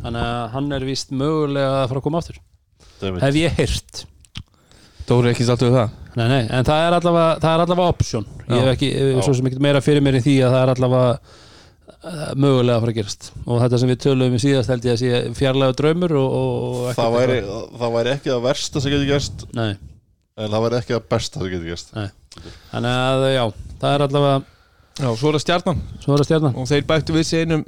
Þannig að hann er vist mögulega að fara að koma aftur. David. hef ég heyrt. Dóri ekki við það? Nei, nei, en það er allavega, það er allavega option. Ég hef ekki, Já. svo sem ekkert meira fyrir mér í því að það er allavega uh, mögulega að fara að gerast. Og þetta sem við töluðum í síðast held ég að sé fjarlæga draumur og, og, og ekkert það væri, eitthvað- það væri ekki það versta sem getur gerst. Nei, en það væri ekki það besta sem getur gerst. Þannig að já, það er allavega Já, svo er það stjarnan. Svo er að stjarnan. Og þeir bættu við sig einum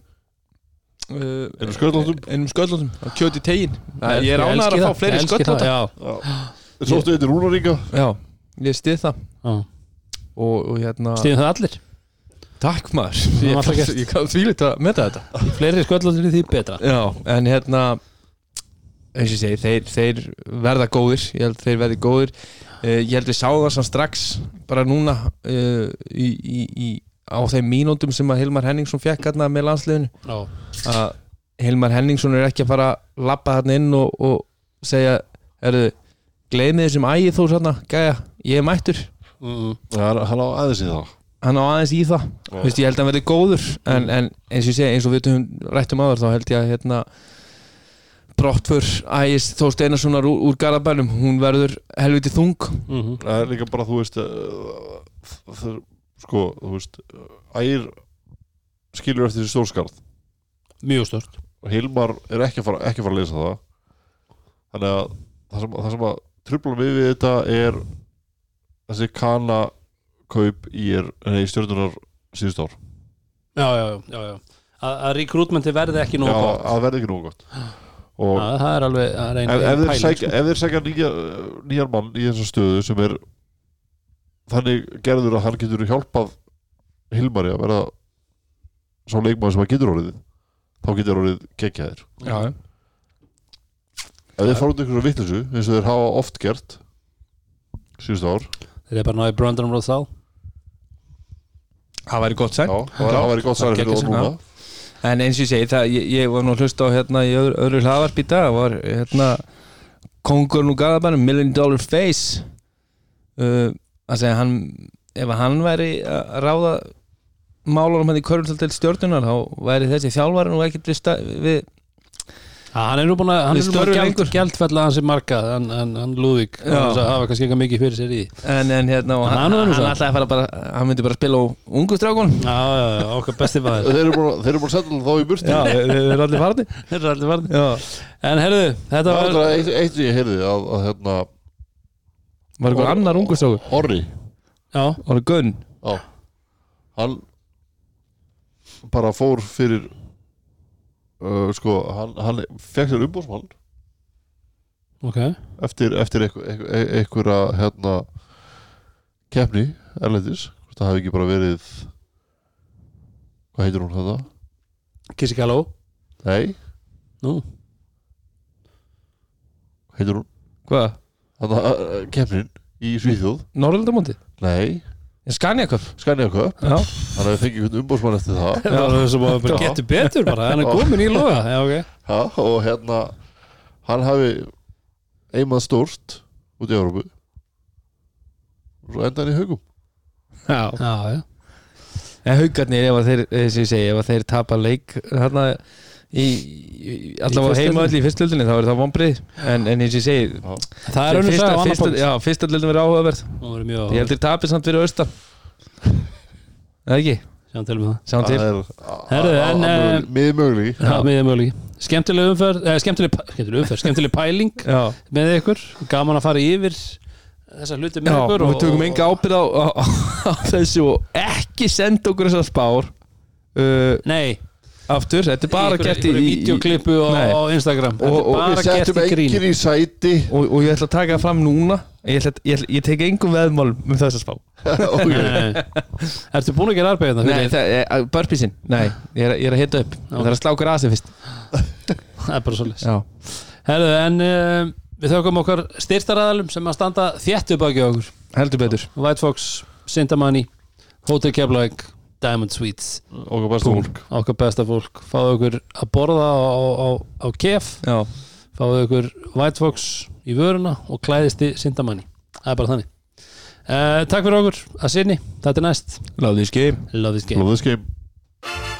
Einum sköllóttum? einum sköllóttum. Á kjöti tegin ég er Ég ánægður elski að fá fleiri ég já, Þeir sóttu eitthvað rúnaríka já, ég stið það. Já. og, og hérna Stíðum það allir? Takk maður. Ég, gert. ég kann þvílít að meta þetta. Fleiri sköllóttir því betra. Já, en hérna eins og ég segi, þeir, þeir verða góðir. Ég held þeir verði góðir. Uh, ég held við sáum það samt strax bara núna uh, í, í, í, á þeim mínúndum sem að Hilmar Henningsson fekk hérna með landsliðinu. Já, að Hilmar Henningsson er ekki að fara að lappa hérna inn og, og segja erðu, gleymið þessum ægið þú svona, gæja, ég er mættur. Mm, Hann hann á aðeins í það. Hann á aðeins í það, Vist, ég held að hann verði góður en, en eins og ég segi, eins og við höfum rættum áður þá held ég að hérna brottfur ægis Þó Steinarssonar úr, úr Garabænum, hún verður helviti þung. Mm Það er líka bara, þú veist uh, það, sko, þú veist ægir skilur eftir þessi stórskarð. Mjög stort og Hilmar er ekki að fara, ekki að, fara að lesa það. Þannig að það sem, það sem að trubla við við þetta er þessi kana kaup í, nei, stjórnunar síðust ár. Já, já, já, já. Að, að rekrútmenti verði ekki nóg Já, gott. að verði ekki nógu gott. Og Já, það er alveg það er ein, ef, ef, þeir pæling, sækja, sko. ef þeir sækja nýja, nýjar mann í þessa stöðu sem er þannig gerður að hann getur hjálpað Hilmari að vera sá leikmaður sem hann getur orðið þá getur orðið geggjaðir Já, ef þeir fara út einhverju vittlisu eins og þeir hafa oft gert síðust ár. Þeir eru bara náði Brandon Rothal það væri gott sæn já, það var- það væri gott særi fyrir það sem- núna. En eins og ég segi, það, ég, ég var nú að hlusta á hérna í öðru, öðru hlaðvarp í dag. Var hérna Kongurinn úr Garabænum, Million Dollar Face. Uh, að segja hann ef að hann væri að ráða málunum hann í körfaldel stjórnunar þá væri þessi þjálfari nú ekkert við, við Já, hann er nú búin að hann er nú búin að gjaldfella hans í marga hann, hann, hann Lúðvík það hafa kannski ekki mikið fyrir sér í. En, en hérna og En hann, hann er hann, ætlaði að fara bara hann myndi bara spila á ungu strákun Já, já, já, okkar besti maður. Þeir eru búin að- þeir eru búin að setja þá í burti Já, þeir eru allir farni En herðu, þetta var eitt, sem ég heyrði að, að hérna, var einhver annar ungu strákur Orri Já, Var það Gunn? Já, hann bara fór fyrir uh, sko, hann, hann fekk sér umbóðsmann ok. Eftir, eftir einhver, einhver, einhverja hérna keppni erlendis. Hvort það hafi ekki bara verið hvað heitir hún þetta? Kissi Kalló Nei, Nú, heitir hún? Hvað? Þannig að uh, keppnin í Svíþjóð. Norrlandamóti Nei, Skaniaköp Skanja Cup? Já. Hann hafi fengið einhvern umbóðsmann eftir það. Það var það sem að bara Já. getur betur bara Hann er Já. komin í loga. Já, ok. Ha, og hérna hann hafi einmað stórt út í Európu og svo enda hann í haugum. Já. Já, já. En haugarnir, ef að þeir, eins og ég segi, ef að þeir tapa leik hérna í, í allavega fyrstu heima öll í fyrstöldinni þá er það vonbrið en, en eins og ég segi Það er önnur fyrsta, punkt já, fyrstöldin verið áhugaverð. Er Ég held þeir tapir samt fyrir austan. Eða ekki? Sjáum til með það. Sjáum til. Það Herðu, en, miður möguleg Já, miðið möguleiki. Skemmtileg umferð, eh, skemmtileg, skemmtileg umferð, skemmtileg pæling Já, með ykkur. Gaman að fara yfir þessa hluti með já ykkur og við tökum enga ábyrð á, á, á, á þessu og ekki senda okkur þessar spár. Uh, Nei, aftur, þetta er bara gert í, videoklippu á, Nei. á Instagram. Og- við gert settum í sæti. Og, og ég ætla að taka það fram núna ég, ætla, ég, ætla, ég tek engum veðmál um þessa spá. Nei. Ertu búin að gera arbeið þetta? Nei, það er burpeesin Nei, ég er, ég er að hita upp. Það er að slá okkur aðsig fyrst. Það er bara svolítið Já, Herðu, en uh, við þökkum okkar styrstaræðalum sem að standa þétt upp á okkur. Heldur betur. White Fox, Sintamani Hotel Keflavík, Diamond Suites okkar besta fólk. Okkar besta fólk. Fáðu okkur að borða á, á, á, á kef. Já, fáðu okkur White Fox í vöruna og klæðist í Sintamani það er bara þannig. Uh, Takk fyrir okkur. Að sinni, þetta er næst. Láðið skeið Love this game. Love this game